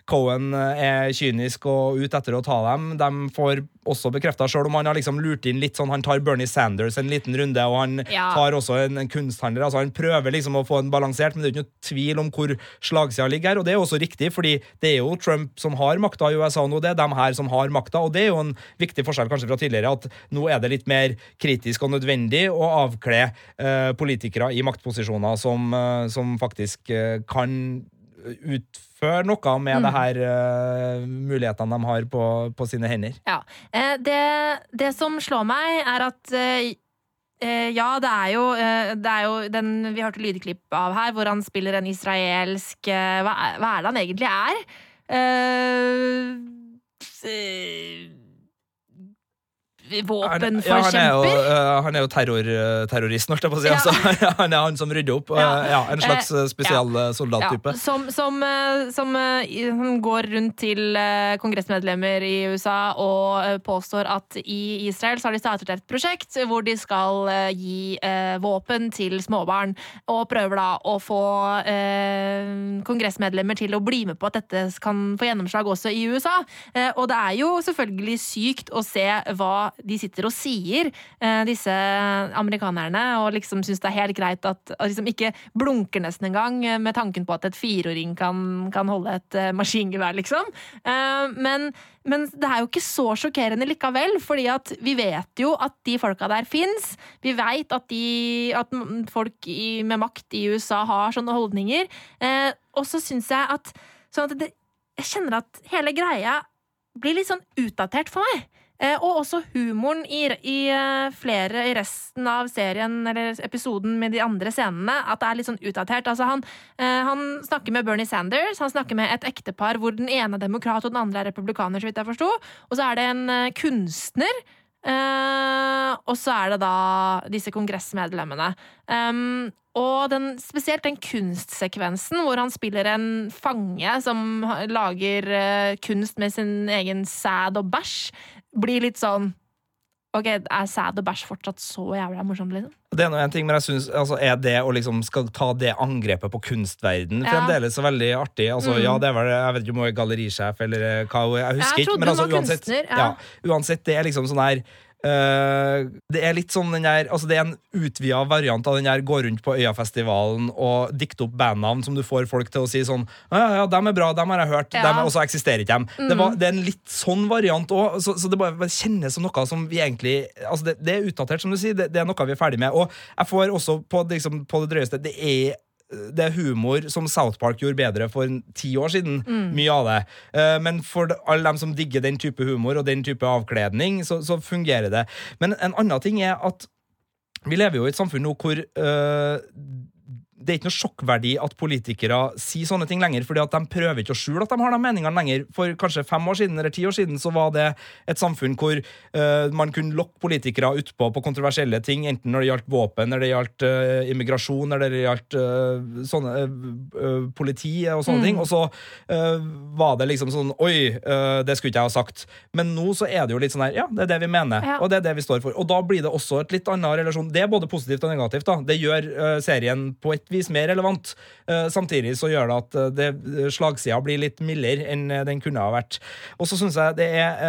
Cohen er kynisk og ute etter å ta dem, de får også bekrefta, sjøl om han har liksom lurt inn litt sånn Han tar Bernie Sanders en liten runde, og han Ja. tar også en, en kunsthandler. altså Han prøver liksom å få en balansert, men det er ikke noe tvil om hvor slagsida ligger her. Og det er jo også riktig, fordi det er jo Trump som har makta i USA nå. Det er dem her som har makta, og det er jo en viktig forskjell kanskje fra tidligere, at nå er det litt mer kritisk og nødvendig å avkle eh, politikere i maktposisjoner som, eh, som faktisk eh, kan utføre noe med det her uh, mulighetene de har på, på sine hender. Ja. Eh, det, det som slår meg, er at eh, eh, ja, det er, jo, eh, det er jo den vi hørte lydklipp av her, hvor han spiller en israelsk hva, hva er det han egentlig er? Eh, eh, Han, ja, han er jo, våpenforkjemper? eh, han er jo terror, terroristen, holdt jeg på å si. Ja. Altså, han er han som rydder opp. Ja. eh, Ja, en slags Eh, eh, spesialsoldattype. Som som, eh, som eh, går rundt til eh, kongressmedlemmer i USA og eh, påstår at i Israel så har de startet et prosjekt hvor de skal eh, gi eh, våpen til småbarn, og prøver da å få eh, kongressmedlemmer til å bli med på at dette kan få gjennomslag også i USA. Eh, og det er jo selvfølgelig sykt å se hva de sitter og sier, eh, disse amerikanerne, og liksom syns det er helt greit at og liksom ikke blunker nesten engang eh, med tanken på at et fireåring kan, kan holde et eh, maskingevær, liksom. Men, men det er jo ikke så sjokkerende likevel, fordi at vi vet jo at de folka der fins. Vi veit at, de- at folk i, med makt i USA har sånne holdninger. Og så syns jeg at, sånn at det, Jeg kjenner at hele greia blir litt sånn utdatert for meg. Eh, og også humoren i, i eh, flere i resten av serien eller episoden med de andre scenene. At det er litt sånn utdatert. Altså han, eh, han snakker med Bernie Sanders, han snakker med et ektepar hvor den ene er demokrat og den andre er republikaner, så vidt jeg forsto. Og så er det en kunstner. eh, og så er det da disse kongressmedlemmene. Um, og den, spesielt den kunstsekvensen hvor han spiller en fange som lager uh, kunst med sin egen sæd og bæsj, blir litt sånn Ok, er sæd og bæsj fortsatt så jævla morsomt, liksom? Det er nå en ting, men jeg synes, altså, Er det å liksom skal ta det angrepet på kunstverden Ja. fremdeles så veldig artig? Altså, Mm. Ja, det er vel, Jeg vet ikke om hun er gallerisjef eller eh, hva hun jeg husker Jeg ikke. Men altså, uansett, ja. ja, uansett, det er liksom sånn her eh, Det er litt sånn den der Altså det er en utvida variant av den der gå rundt på Øyafestivalen og dikte opp bandnavn som du får folk til å si sånn Ja, ja, ja, dem er bra, dem har jeg hørt, Ja. og så eksisterer ikke dem. Det, var, det er en litt sånn variant òg, så, så det bare, bare kjennes som noe som vi egentlig Altså det, det er utdatert, som du sier, det, det er noe vi er ferdig med. Og jeg får også på, liksom, på det drøyeste Det er det er humor som South Park gjorde bedre for ti år siden. Mye av det. Eh, Men for alle dem som digger den type humor og den type avkledning, så, så fungerer det. Men en annen ting er at vi lever jo i et samfunn nå hvor øh, det er ikke noe sjokkverdi at politikere sier sånne ting lenger, fordi at de prøver ikke å skjule at de har de meningene lenger. For kanskje fem år siden eller ti år siden så var det et samfunn hvor uh, man kunne lokke politikere utpå på kontroversielle ting, enten når det gjaldt våpen, når det gjaldt uh, immigrasjon, eller det gjaldt uh, sånne politi og sånne ting. Og så var det liksom sånn Oi, det skulle ikke jeg ha sagt. Men nå så er det jo litt sånn her, ja, det er det vi mener, Ja. og det er det vi står for. Og da blir det også et litt annen relasjon. Det er både positivt og negativt. da. Det gjør serien på et vis mer relevant. Eh, samtidig så gjør det at øh, slagsida blir litt mildere enn den kunne ha vært. Og så syns jeg det er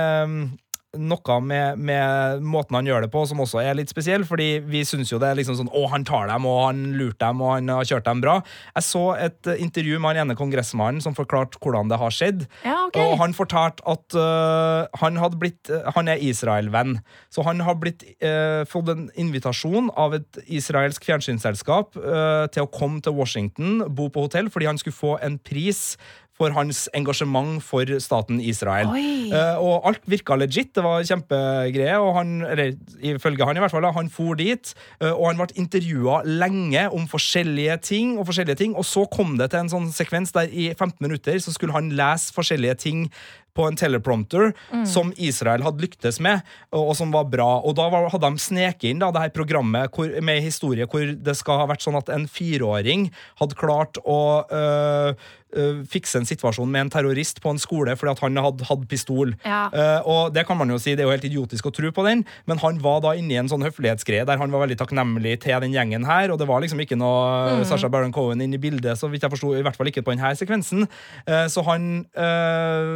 noe med, med måten han gjør det på som også er litt spesiell, fordi vi syns jo det er liksom sånn Å, han tar dem, og han lurte dem, og han har kjørt dem bra. Jeg så et eh, intervju med han ene kongressmannen som forklarte hvordan det har skjedd. Ja, okay. Og han fortalte at uh, han hadde blitt uh, Han er Israel-venn. Så han har blitt, uh, fått en invitasjon av et israelsk fjernsynsselskap til å komme til Washington, bo på hotell, fordi han skulle få en pris for hans engasjement for staten Israel. Eh, og alt virka legit. Det var kjempegreier. Og han, eller ifølge han i hvert fall, han for dit, uh, og han ble intervjua lenge om forskjellige ting, og forskjellige ting, og så kom det til en sånn sekvens der i 15 minutter så skulle han lese forskjellige ting på en teleprompter som Israel hadde lyktes med, og, og som var bra. Og da var, hadde de sneket inn da, det her programmet hvor, med historie hvor det skal ha vært sånn at en fireåring hadde klart å øh, øh, fikse en situasjon med en terrorist på en skole fordi at han hadde hatt pistol. Ja. Uh, og det kan man jo si, det er jo helt idiotisk å tro på den, men han var da inne i en sånn høflighetsgreie der han var veldig takknemlig til den gjengen her, og det var liksom ikke noe Sasha Baron Cohen inn i bildet, så vidt jeg forsto, i hvert fall ikke på denne sekvensen. Uh, så han eh,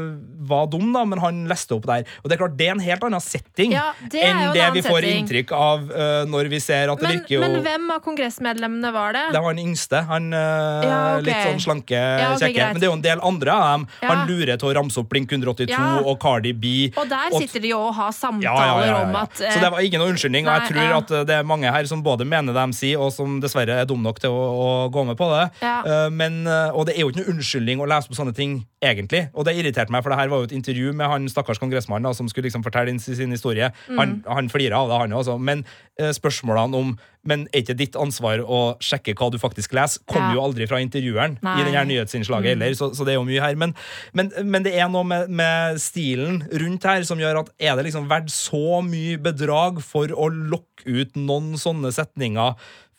var dum, da, men han leste opp der. Og det er klart, det er en helt annen setting Ja, det enn en det vi får setting. inntrykk av uh, når vi ser at det virker jo men hvem av kongressmedlemmene var det? det var han yngste. Han uh, Ja, okay. Litt sånn slanke, Ja, okay, kjekke. Men det er jo en del andre av dem. Han lurer til å ramse opp Blink 182 Ja. og Cardi B. Og der og- sitter de jo og har samtaler om at uh, Så det var ikke noe unnskyldning. Og jeg tror at det er mange her som både mener det de sier, og som dessverre er dum nok til å, å gå med på det. Men, og det er jo ikke noe unnskyldning å lese på sånne ting, egentlig. Og det irriterte meg, for det her var jo et intervju med han stakkars kongressmannen som skulle liksom fortelle sin, historie. Mm. Han, han flira av det, han også. Men eh, spørsmålene om men er ikke ditt ansvar å sjekke hva du faktisk leser, kommer Ja. jo aldri fra intervjueren Nei. Mm. i denne nyhetsinnslaget heller, så, så det er jo mye her. Men, men, men det er noe med, med stilen rundt her som gjør at er det liksom verdt så mye bedrag for å lokke ut noen sånne setninger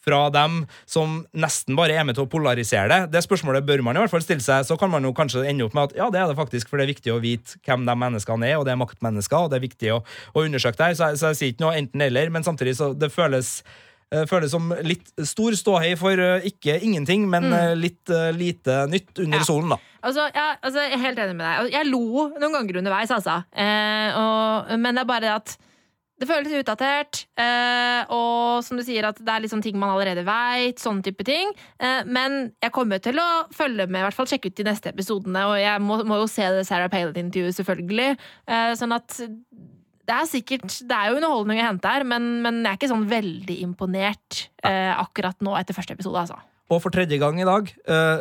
fra dem som nesten bare er med til å polarisere det. Det spørsmålet bør man i hvert fall stille seg. Så kan man jo kanskje ende opp med at ja, det er det faktisk, for det er viktig å vite hvem de menneskene er, og det er maktmennesker, og det er viktig å, å undersøke det her. Så, så jeg sier ikke noe enten-eller, men samtidig så det føles eh, Føles som litt stor ståhei for eh, ikke ingenting, men mm. litt eh, lite nytt under Ja. solen, da. Altså, ja, altså, jeg er helt enig med deg. Jeg lo noen ganger underveis, altså. Eh, og, men det er bare at det føles utdatert, eh, og som du sier, at det er liksom ting man allerede veit, sånne type ting. Eh, men jeg kommer til å følge med, i hvert fall sjekke ut de neste episodene, og jeg må, må jo se det Sarah Palin-intervjuet, selvfølgelig. Eh, sånn at det er sikkert Det er jo underholdning å hente her, men, men jeg er ikke sånn veldig imponert eh, akkurat nå etter første episode, altså. Og for tredje gang i dag,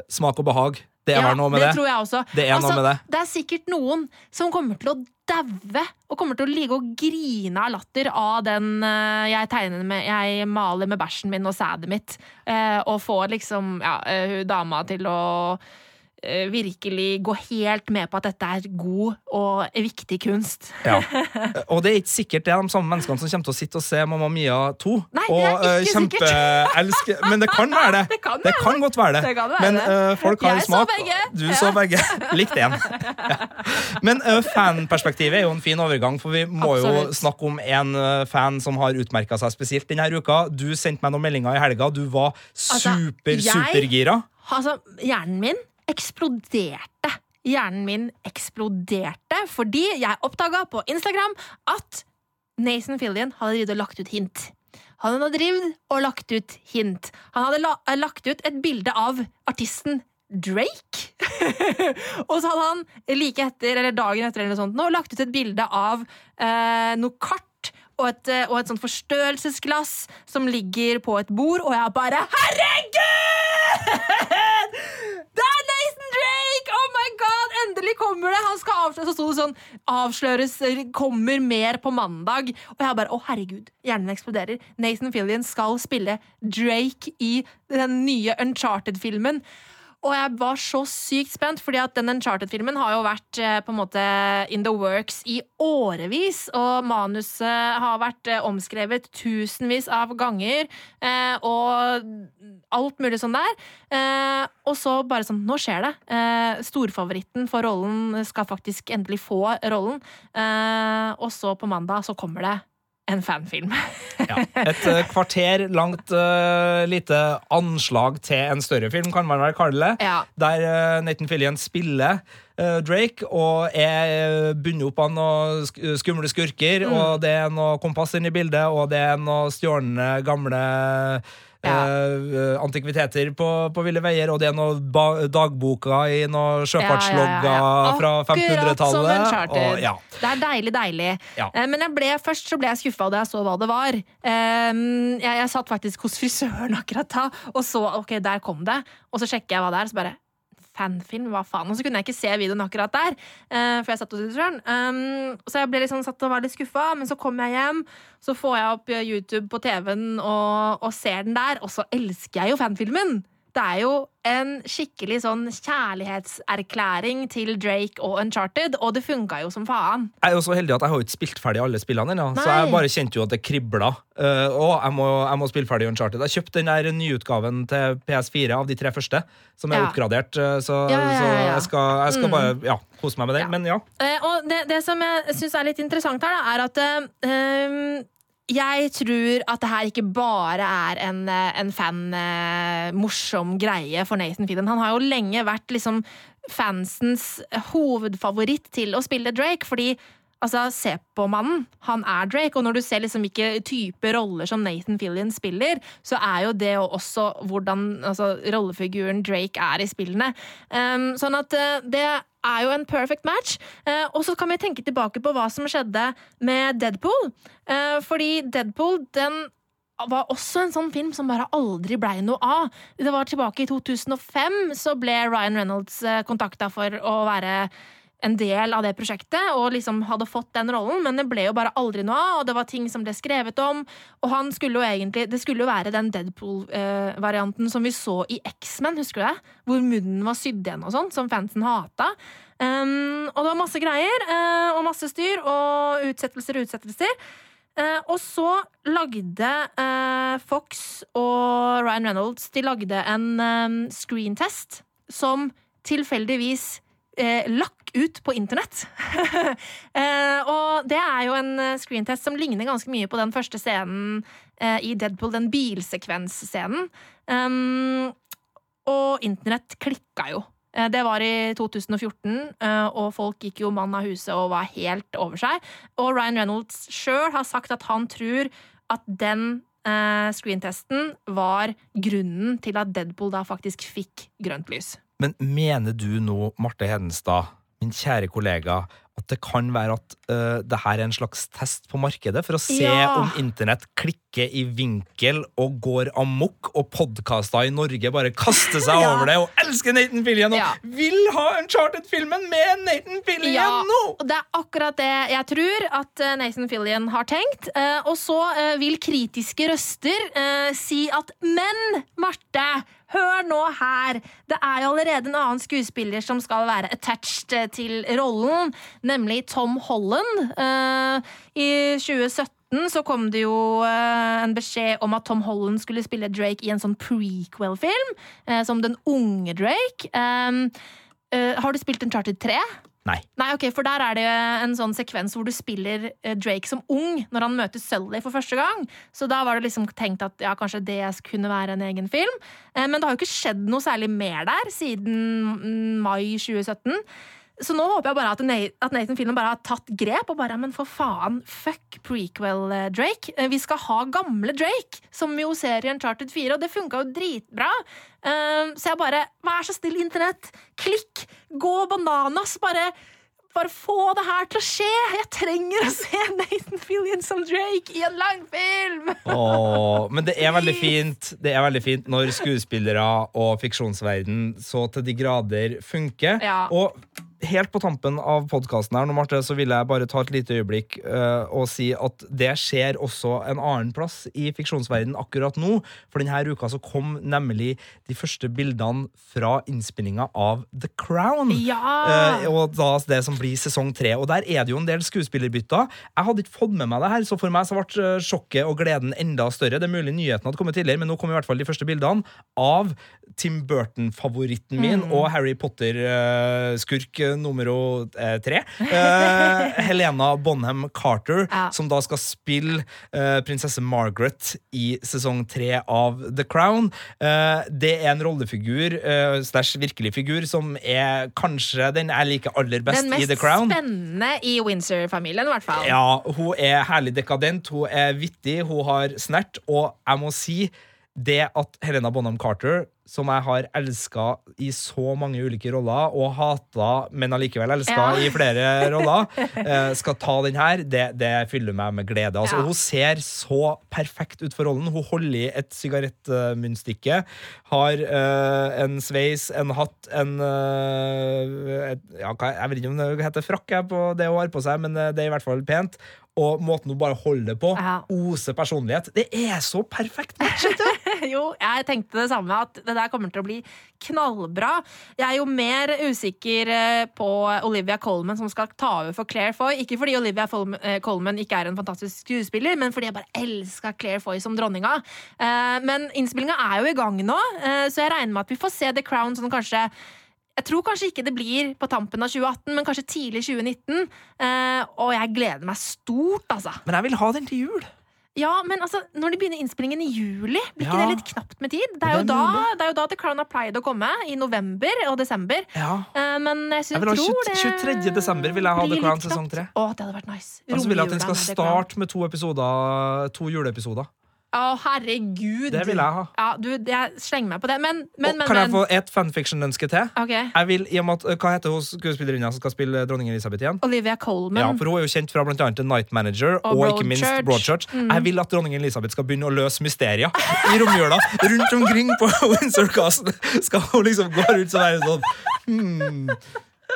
smak og behag. Det er Ja, det det. tror jeg også. Det er det. Det er sikkert noen som kommer til å daue og kommer til å ligge og grine av latter av den eh, jeg tegner med Jeg maler med bæsjen min og sædet mitt, eh, og får liksom ja, eh, dama til å virkelig gå helt med på at dette er god og viktig kunst. Ja. Og det er ikke sikkert det er de samme menneskene som kommer til å sitte og se Mamma Mia 2. Nei, det er og eh, ikke kjempeelske Men det kan være det. Det kan Det kan godt være det. Det være Men eh, folk har Jeg smak. Du Ja. så begge. Likt én. Ja. Men uh, fanperspektivet er jo en fin overgang, for vi må jo snakke om en eh, fan som har utmerka seg spesielt denne uka. Du sendte meg noen meldinger i helga. Du var Altså, super, jeg- supergira. Altså, hjernen min eksploderte. Hjernen min eksploderte fordi jeg oppdaga på Instagram at Nathan Fillion hadde drevet og lagt ut hint. Han hadde drevet og lagt ut hint. Han hadde la eh, lagt ut et bilde av artisten Drake. og så hadde han like etter, eller dagen etter eller noe sånt, nå, lagt ut et bilde av eh, noe kart og et, eh, og et sånt forstørrelsesglass som ligger på et bord, og jeg bare Herregud! Det er Nathan Drake! Oh my god, Endelig kommer det! Han skal avsløres, så sto det sånn Avsløres, kommer mer på mandag. Og jeg bare, å herregud, hjernen eksploderer. Nathan Fillion skal spille Drake i den nye Uncharted-filmen. Og jeg var så sykt spent, fordi at den Uncharted-filmen har jo vært eh, på en måte in the works i årevis. Og manuset har vært eh, omskrevet tusenvis av ganger. Eh, og alt mulig sånn der. Og så bare sånn, nå skjer det. Storfavoritten for rollen skal faktisk endelig få rollen. Og så på mandag så kommer det en fanfilm. Ja. Et eh, kvarter langt uh, lite anslag til en større film, kan man vel kalle det. Ja. Der uh, Nathan Fillian spiller uh, Drake og er bundet opp av noen sk skumle skurker, Mm. og det er noe kompass inne i bildet, og det er noe stjålne gamle Ja. eh, antikviteter på, på ville veier, og det er noen dagboka i noen sjøfartslogger Ja, fra Akkurat som 1500-tallet. Og-. Det er deilig, deilig. Eh, Men ble, først så ble jeg skuffa da jeg så hva det var. Ehm, Jeg, jeg satt faktisk hos frisøren akkurat da og så ok, der kom det. Og så sjekker jeg hva det er, så bare Fanfilm, hva faen? Og så kunne jeg ikke se videoen akkurat der. uh, For jeg satt hos frisøren. Um, så jeg ble liksom satt og var litt skuffa, men så kom jeg hjem. Så får jeg opp eh, YouTube på TV-en og, og ser den der, og så elsker jeg jo fanfilmen! Det er jo en skikkelig sånn kjærlighetserklæring til Drake og Uncharted, og det funka jo som faen. Jeg er jo så heldig at jeg har ikke spilt ferdig alle spillene ennå, så jeg bare kjente jo at det kribla. Uh, og jeg må, jeg må spille ferdig Uncharted. Jeg kjøpte den der nyutgaven til PS4 av de tre første, som er Ja. oppgradert, eh, så, Ja, ja, så jeg skal, jeg skal Mm. bare ja, kose meg med den. Men ja. Uh, og det, det som jeg syns er litt interessant her, da, er at eh, jeg tror at det her ikke bare er en, eh, en fan eh, greie for Nathan Feeden. Han har jo lenge vært liksom fansens hovedfavoritt til å spille Drake, fordi Altså, Se på mannen. Han er Drake. Og når du ser liksom hvilke type roller som Nathan Fillion spiller, så er jo det også hvordan altså, rollefiguren Drake er i spillene. Um, sånn at uh, det er jo en perfect match. Uh, og så kan vi tenke tilbake på hva som skjedde med Deadpool. Uh, fordi Deadpool, den var også en sånn film som bare aldri blei noe av. Det var tilbake i 2005 så ble Ryan Reynolds kontakta for å være en del av det prosjektet, og liksom hadde fått den rollen, men det ble jo bare aldri noe av, og det var ting som ble skrevet om, og han skulle jo egentlig Det skulle jo være den Deadpool-varianten som vi så i X-Men, husker du det? Hvor munnen var sydd igjen og sånn, som fansen hata. Um, og det var masse greier, eh, og masse styr, og utsettelser og utsettelser. Uh, og så lagde uh, Fox og Ryan Reynolds De lagde en um, screentest som tilfeldigvis eh, lakk ut på internett. eh, og det er jo en eh, screentest som ligner ganske mye på den første scenen eh, i Deadpool, den bilsekvensscenen. Um, og internett klikka jo. Eh, Det var i 2014, eh, og folk gikk jo mann av huset og var helt over seg. Og Ryan Reynolds sjøl har sagt at han tror at den screentesten var grunnen til at Deadpool da faktisk fikk grønt lys. Men mener du nå, Marte Hedenstad, min kjære kollega, at det kan være at uh, det her er en slags test på markedet for å se Ja. om internett klikker i vinkel og går amok, og podkaster i Norge bare kaster seg Ja. over det og elsker Nathan Fillion og Ja. vil ha Uncharted-filmen med Nathan Fillion Ja, nå! og det er akkurat det jeg tror at eh, Nathan Fillion har tenkt. Uh, Og så uh, vil kritiske røster si at Men, Marte, hør nå her! Det er jo allerede en annen skuespiller som skal være attached eh, til rollen, nemlig Tom Holland. Uh, I 2017 så kom det jo eh, en beskjed om at Tom Holland skulle spille Drake i en sånn prequel-film, som den unge Drake. Har du spilt Uncharted 3? Nei. Nei, ok, for der er det en sånn sekvens hvor du spiller eh, Drake som ung når han møter Sully for første gang. Så da var det liksom tenkt at ja, kanskje det kunne være en egen film. Eh, Men det har jo ikke skjedd noe særlig mer der siden mai 2017. Så nå håper jeg bare at, Nathan Fillion bare har tatt grep og bare Men for faen, fuck prequel eh, Drake. Eh, Vi skal ha gamle Drake, som jo ser i Uncharted 4, og det funka jo dritbra. Eh, Så jeg bare Vær så snill, internett. Klikk! Gå bananas! Bare bare få det her til å skje! Jeg trenger å se Nathan Fillion som Drake i en langfilm! Åh, men det er veldig fint Det er veldig fint når skuespillere og fiksjonsverden så til de grader funker. Ja. Og helt på tampen av podkasten her, nå, Marte, så vil jeg bare ta et lite øyeblikk uh, og si at det skjer også en annen plass i fiksjonsverdenen akkurat nå. For denne uka så kom nemlig de første bildene fra innspillinga av The Crown. Ja! Uh, og da det som blir sesong tre. Og der er det jo en del skuespillerbytter. Jeg hadde ikke fått med meg det her, så for meg så ble eh, sjokket og gleden enda større. Det er mulig nyheten hadde kommet tidligere, men nå kom i hvert fall de første bildene av Tim Burton-favoritten min Mm. og Harry Potter-skurk nummer eh, tre. Eh, Helena Bonham Carter, Ja. som da skal spille eh, prinsesse Margaret i sesong tre av The Crown. Eh, det er en rollefigur, eh, slash virkelig figur, som er kanskje den jeg liker aller best i The Crown. Den mest spennende i Windsor-familien, i hvert fall. Ja, hun er herlig dekadent, hun er vittig, hun har snert, og jeg må si det at Helena Bonham Carter, som jeg har elska i så mange ulike roller, og hata, men allikevel elska Ja. i flere roller, eh, skal ta den her, det, det fyller meg med glede. Altså, Ja. Hun ser så perfekt ut for rollen. Hun holder i et sigarettmunnstykke, har uh, en sveis, en hatt, en uh, et, ja, Jeg vet ikke om det heter frakk på det hun har på seg, men det er i hvert fall pent. Og måten hun bare holder på, Ja. oser personlighet. Det er så perfekt matchet! Jo, jeg tenkte det samme, at det der kommer til å bli knallbra. Jeg er jo mer usikker eh, på Olivia Colman som skal ta over for Claire Foy. Ikke fordi Olivia eh, Colman ikke er en fantastisk skuespiller, men fordi jeg bare elska Claire Foy som dronninga. Eh, Men innspillinga er jo i gang nå, så jeg regner med at vi får se The Crown sånn kanskje jeg tror kanskje ikke det blir på tampen av 2018, men kanskje tidlig 2019. Eh, og jeg gleder meg stort, altså. Men jeg vil ha den til jul. Ja, men altså, når de begynner innspillingen i juli, blir ikke Ja. det litt knapt med tid? Det Det er, er jo da, det er jo da The Crown har pleid å komme, i november og desember. Ja. Eh, men jeg, synes, Jeg vil ha tror 20 det 23. desember vil jeg ha The Crown sesong knapt. Å, det hadde vært nice. Og så vil jeg at den skal starte med to episoder To juleepisoder. Å, herregud. Det vil jeg ha. Ja, du, jeg slenger meg på det. Men, men, men. kan jeg få et fanfiction-ønske til? Ok. Jeg vil, i og med at, Hva heter hun skuespillerinna som skal spille dronning Elisabeth igjen? Olivia Colman. Ja, for Hun er jo kjent fra blant annet The Night Manager og, Og ikke minst Broadchurch. Broadchurch. Mm. Jeg vil at dronning Elisabeth skal begynne å løse mysterier i romjula. Rundt omkring på Windsor Castle skal hun liksom gå rundt og være sånn hmm,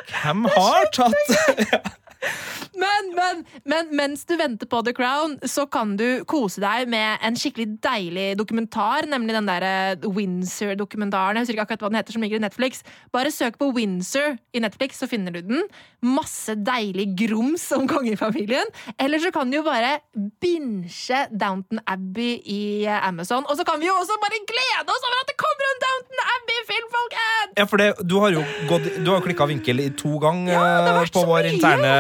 Hvem har tatt Men, men, men mens du venter på The Crown, så kan du kose deg med en skikkelig deilig dokumentar, nemlig den der eh, Windsor-dokumentaren. Jeg husker ikke akkurat hva den heter, som ligger i Netflix. Bare søk på Windsor i Netflix, så finner du den. Masse deilig grums om kongefamilien. Eller så kan du jo bare binche Downton Abbey i eh, Amazon. Og så kan vi jo også bare glede oss over at det kommer en Downton Abbey-film, folkens! Ja, for det, Du har jo, gått, du har klikka vinkel i to ganger Ja, eh, på vår mye. interne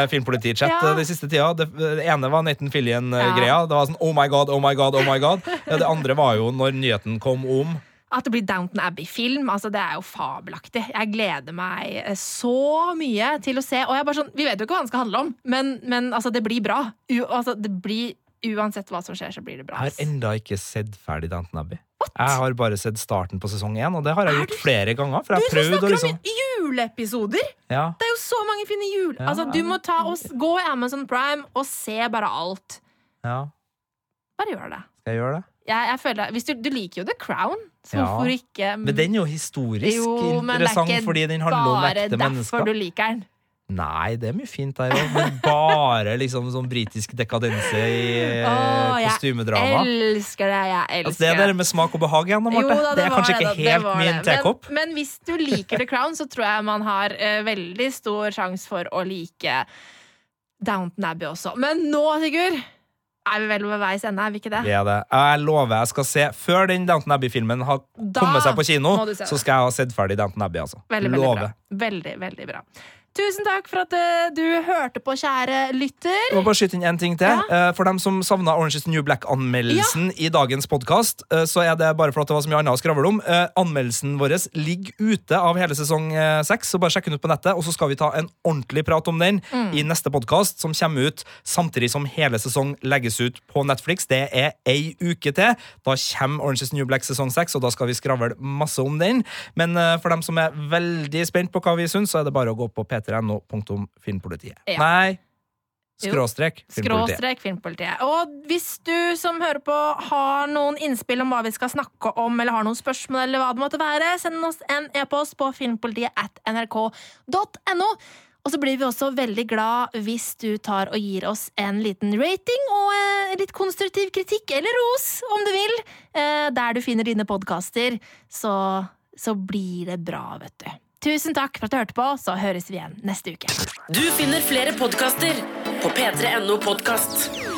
filmpolitichat Ja. den siste tida. Det, det ene var Nathan Fillian-greia. Ja. Det var sånn oh my god, oh my god, oh my god. Det andre var jo når nyheten kom om At det blir Downton Abbey-film, altså det er jo fabelaktig. Jeg gleder meg eh, så mye til å se. Og jeg er bare sånn, Vi vet jo ikke hva den skal handle om, men, men altså, det blir bra. U altså, det blir, uansett hva som skjer, så blir det bra. Jeg har enda ikke sett ferdig Downton Abbey. Jeg har bare sett starten på sesong én, og det har jeg gjort flere ganger. For Du jeg har prøvd å snakker liksom om juleepisoder! ja. Det er jo så mange fine jul... Ja, altså, du må ta og gå i Amazon Prime og se bare alt. ja, Bare gjør det. skal jeg gjøre det? Jeg, jeg føler, hvis du, du liker jo The Crown, så Ja. hvorfor ikke Men den er jo historisk Jo, det er interessant fordi den handler om bare derfor mennesker. du liker den. Nei, det er mye fint der òg, men bare liksom sånn britisk dekadense i oh, Åh, jeg elsker det. Jeg elsker Altså, det er det med smak og behag igjen, da, Jo da, det er var kanskje det ikke helt min tekopp. Men, men hvis du liker The Crown, så tror jeg man har uh, veldig stor sjanse for å like Downton Abbey også. Men nå, Sigurd, er vi vel ved veis ende, er vi ikke det? Det er det. Jeg lover jeg skal se Før den Downton Abbey-filmen har Da kommet seg på kino, så skal jeg ha sett ferdig Downton Abbey. altså. Veldig, veldig bra. Veldig, veldig bra. Tusen takk for at eh, du hørte på, kjære lytter. Jeg må bare skyte inn en ting til. Ja. Eh, For dem som savna Orange is the New Black-anmeldelsen i dagens podkast, så er det bare for at det var så mye annet å skravle om. Eh, Anmeldelsen vår ligger ute av hele sesong eh, seks, så bare sjekk den ut på nettet. Og så skal vi ta en ordentlig prat om den Mm. i neste podkast, som kommer ut samtidig som hele sesong legges ut på Netflix. Det er ei uke til. Da kommer Orange is the New Black sesong seks, og da skal vi skravle masse om den. Men eh, for dem som er veldig spent på hva vi syns, så er det bare å gå på p3no.filmpolitiet. Ja. Nei, skråstrek filmpolitiet. Skråstrek Filmpolitiet. Og hvis du som hører på har noen innspill om hva vi skal snakke om, eller har noen spørsmål, eller hva det måtte være, send oss en e-post på filmpolitiet at nrk.no. Og så blir vi også veldig glad hvis du tar og gir oss en liten rating og eh, litt konstruktiv kritikk, eller ros, om du vil, eh, der du finner dine podkaster. Så, så blir det bra, vet du. Tusen takk for at du hørte på, så høres vi igjen neste uke. Du finner flere podkaster på p3.no podkast.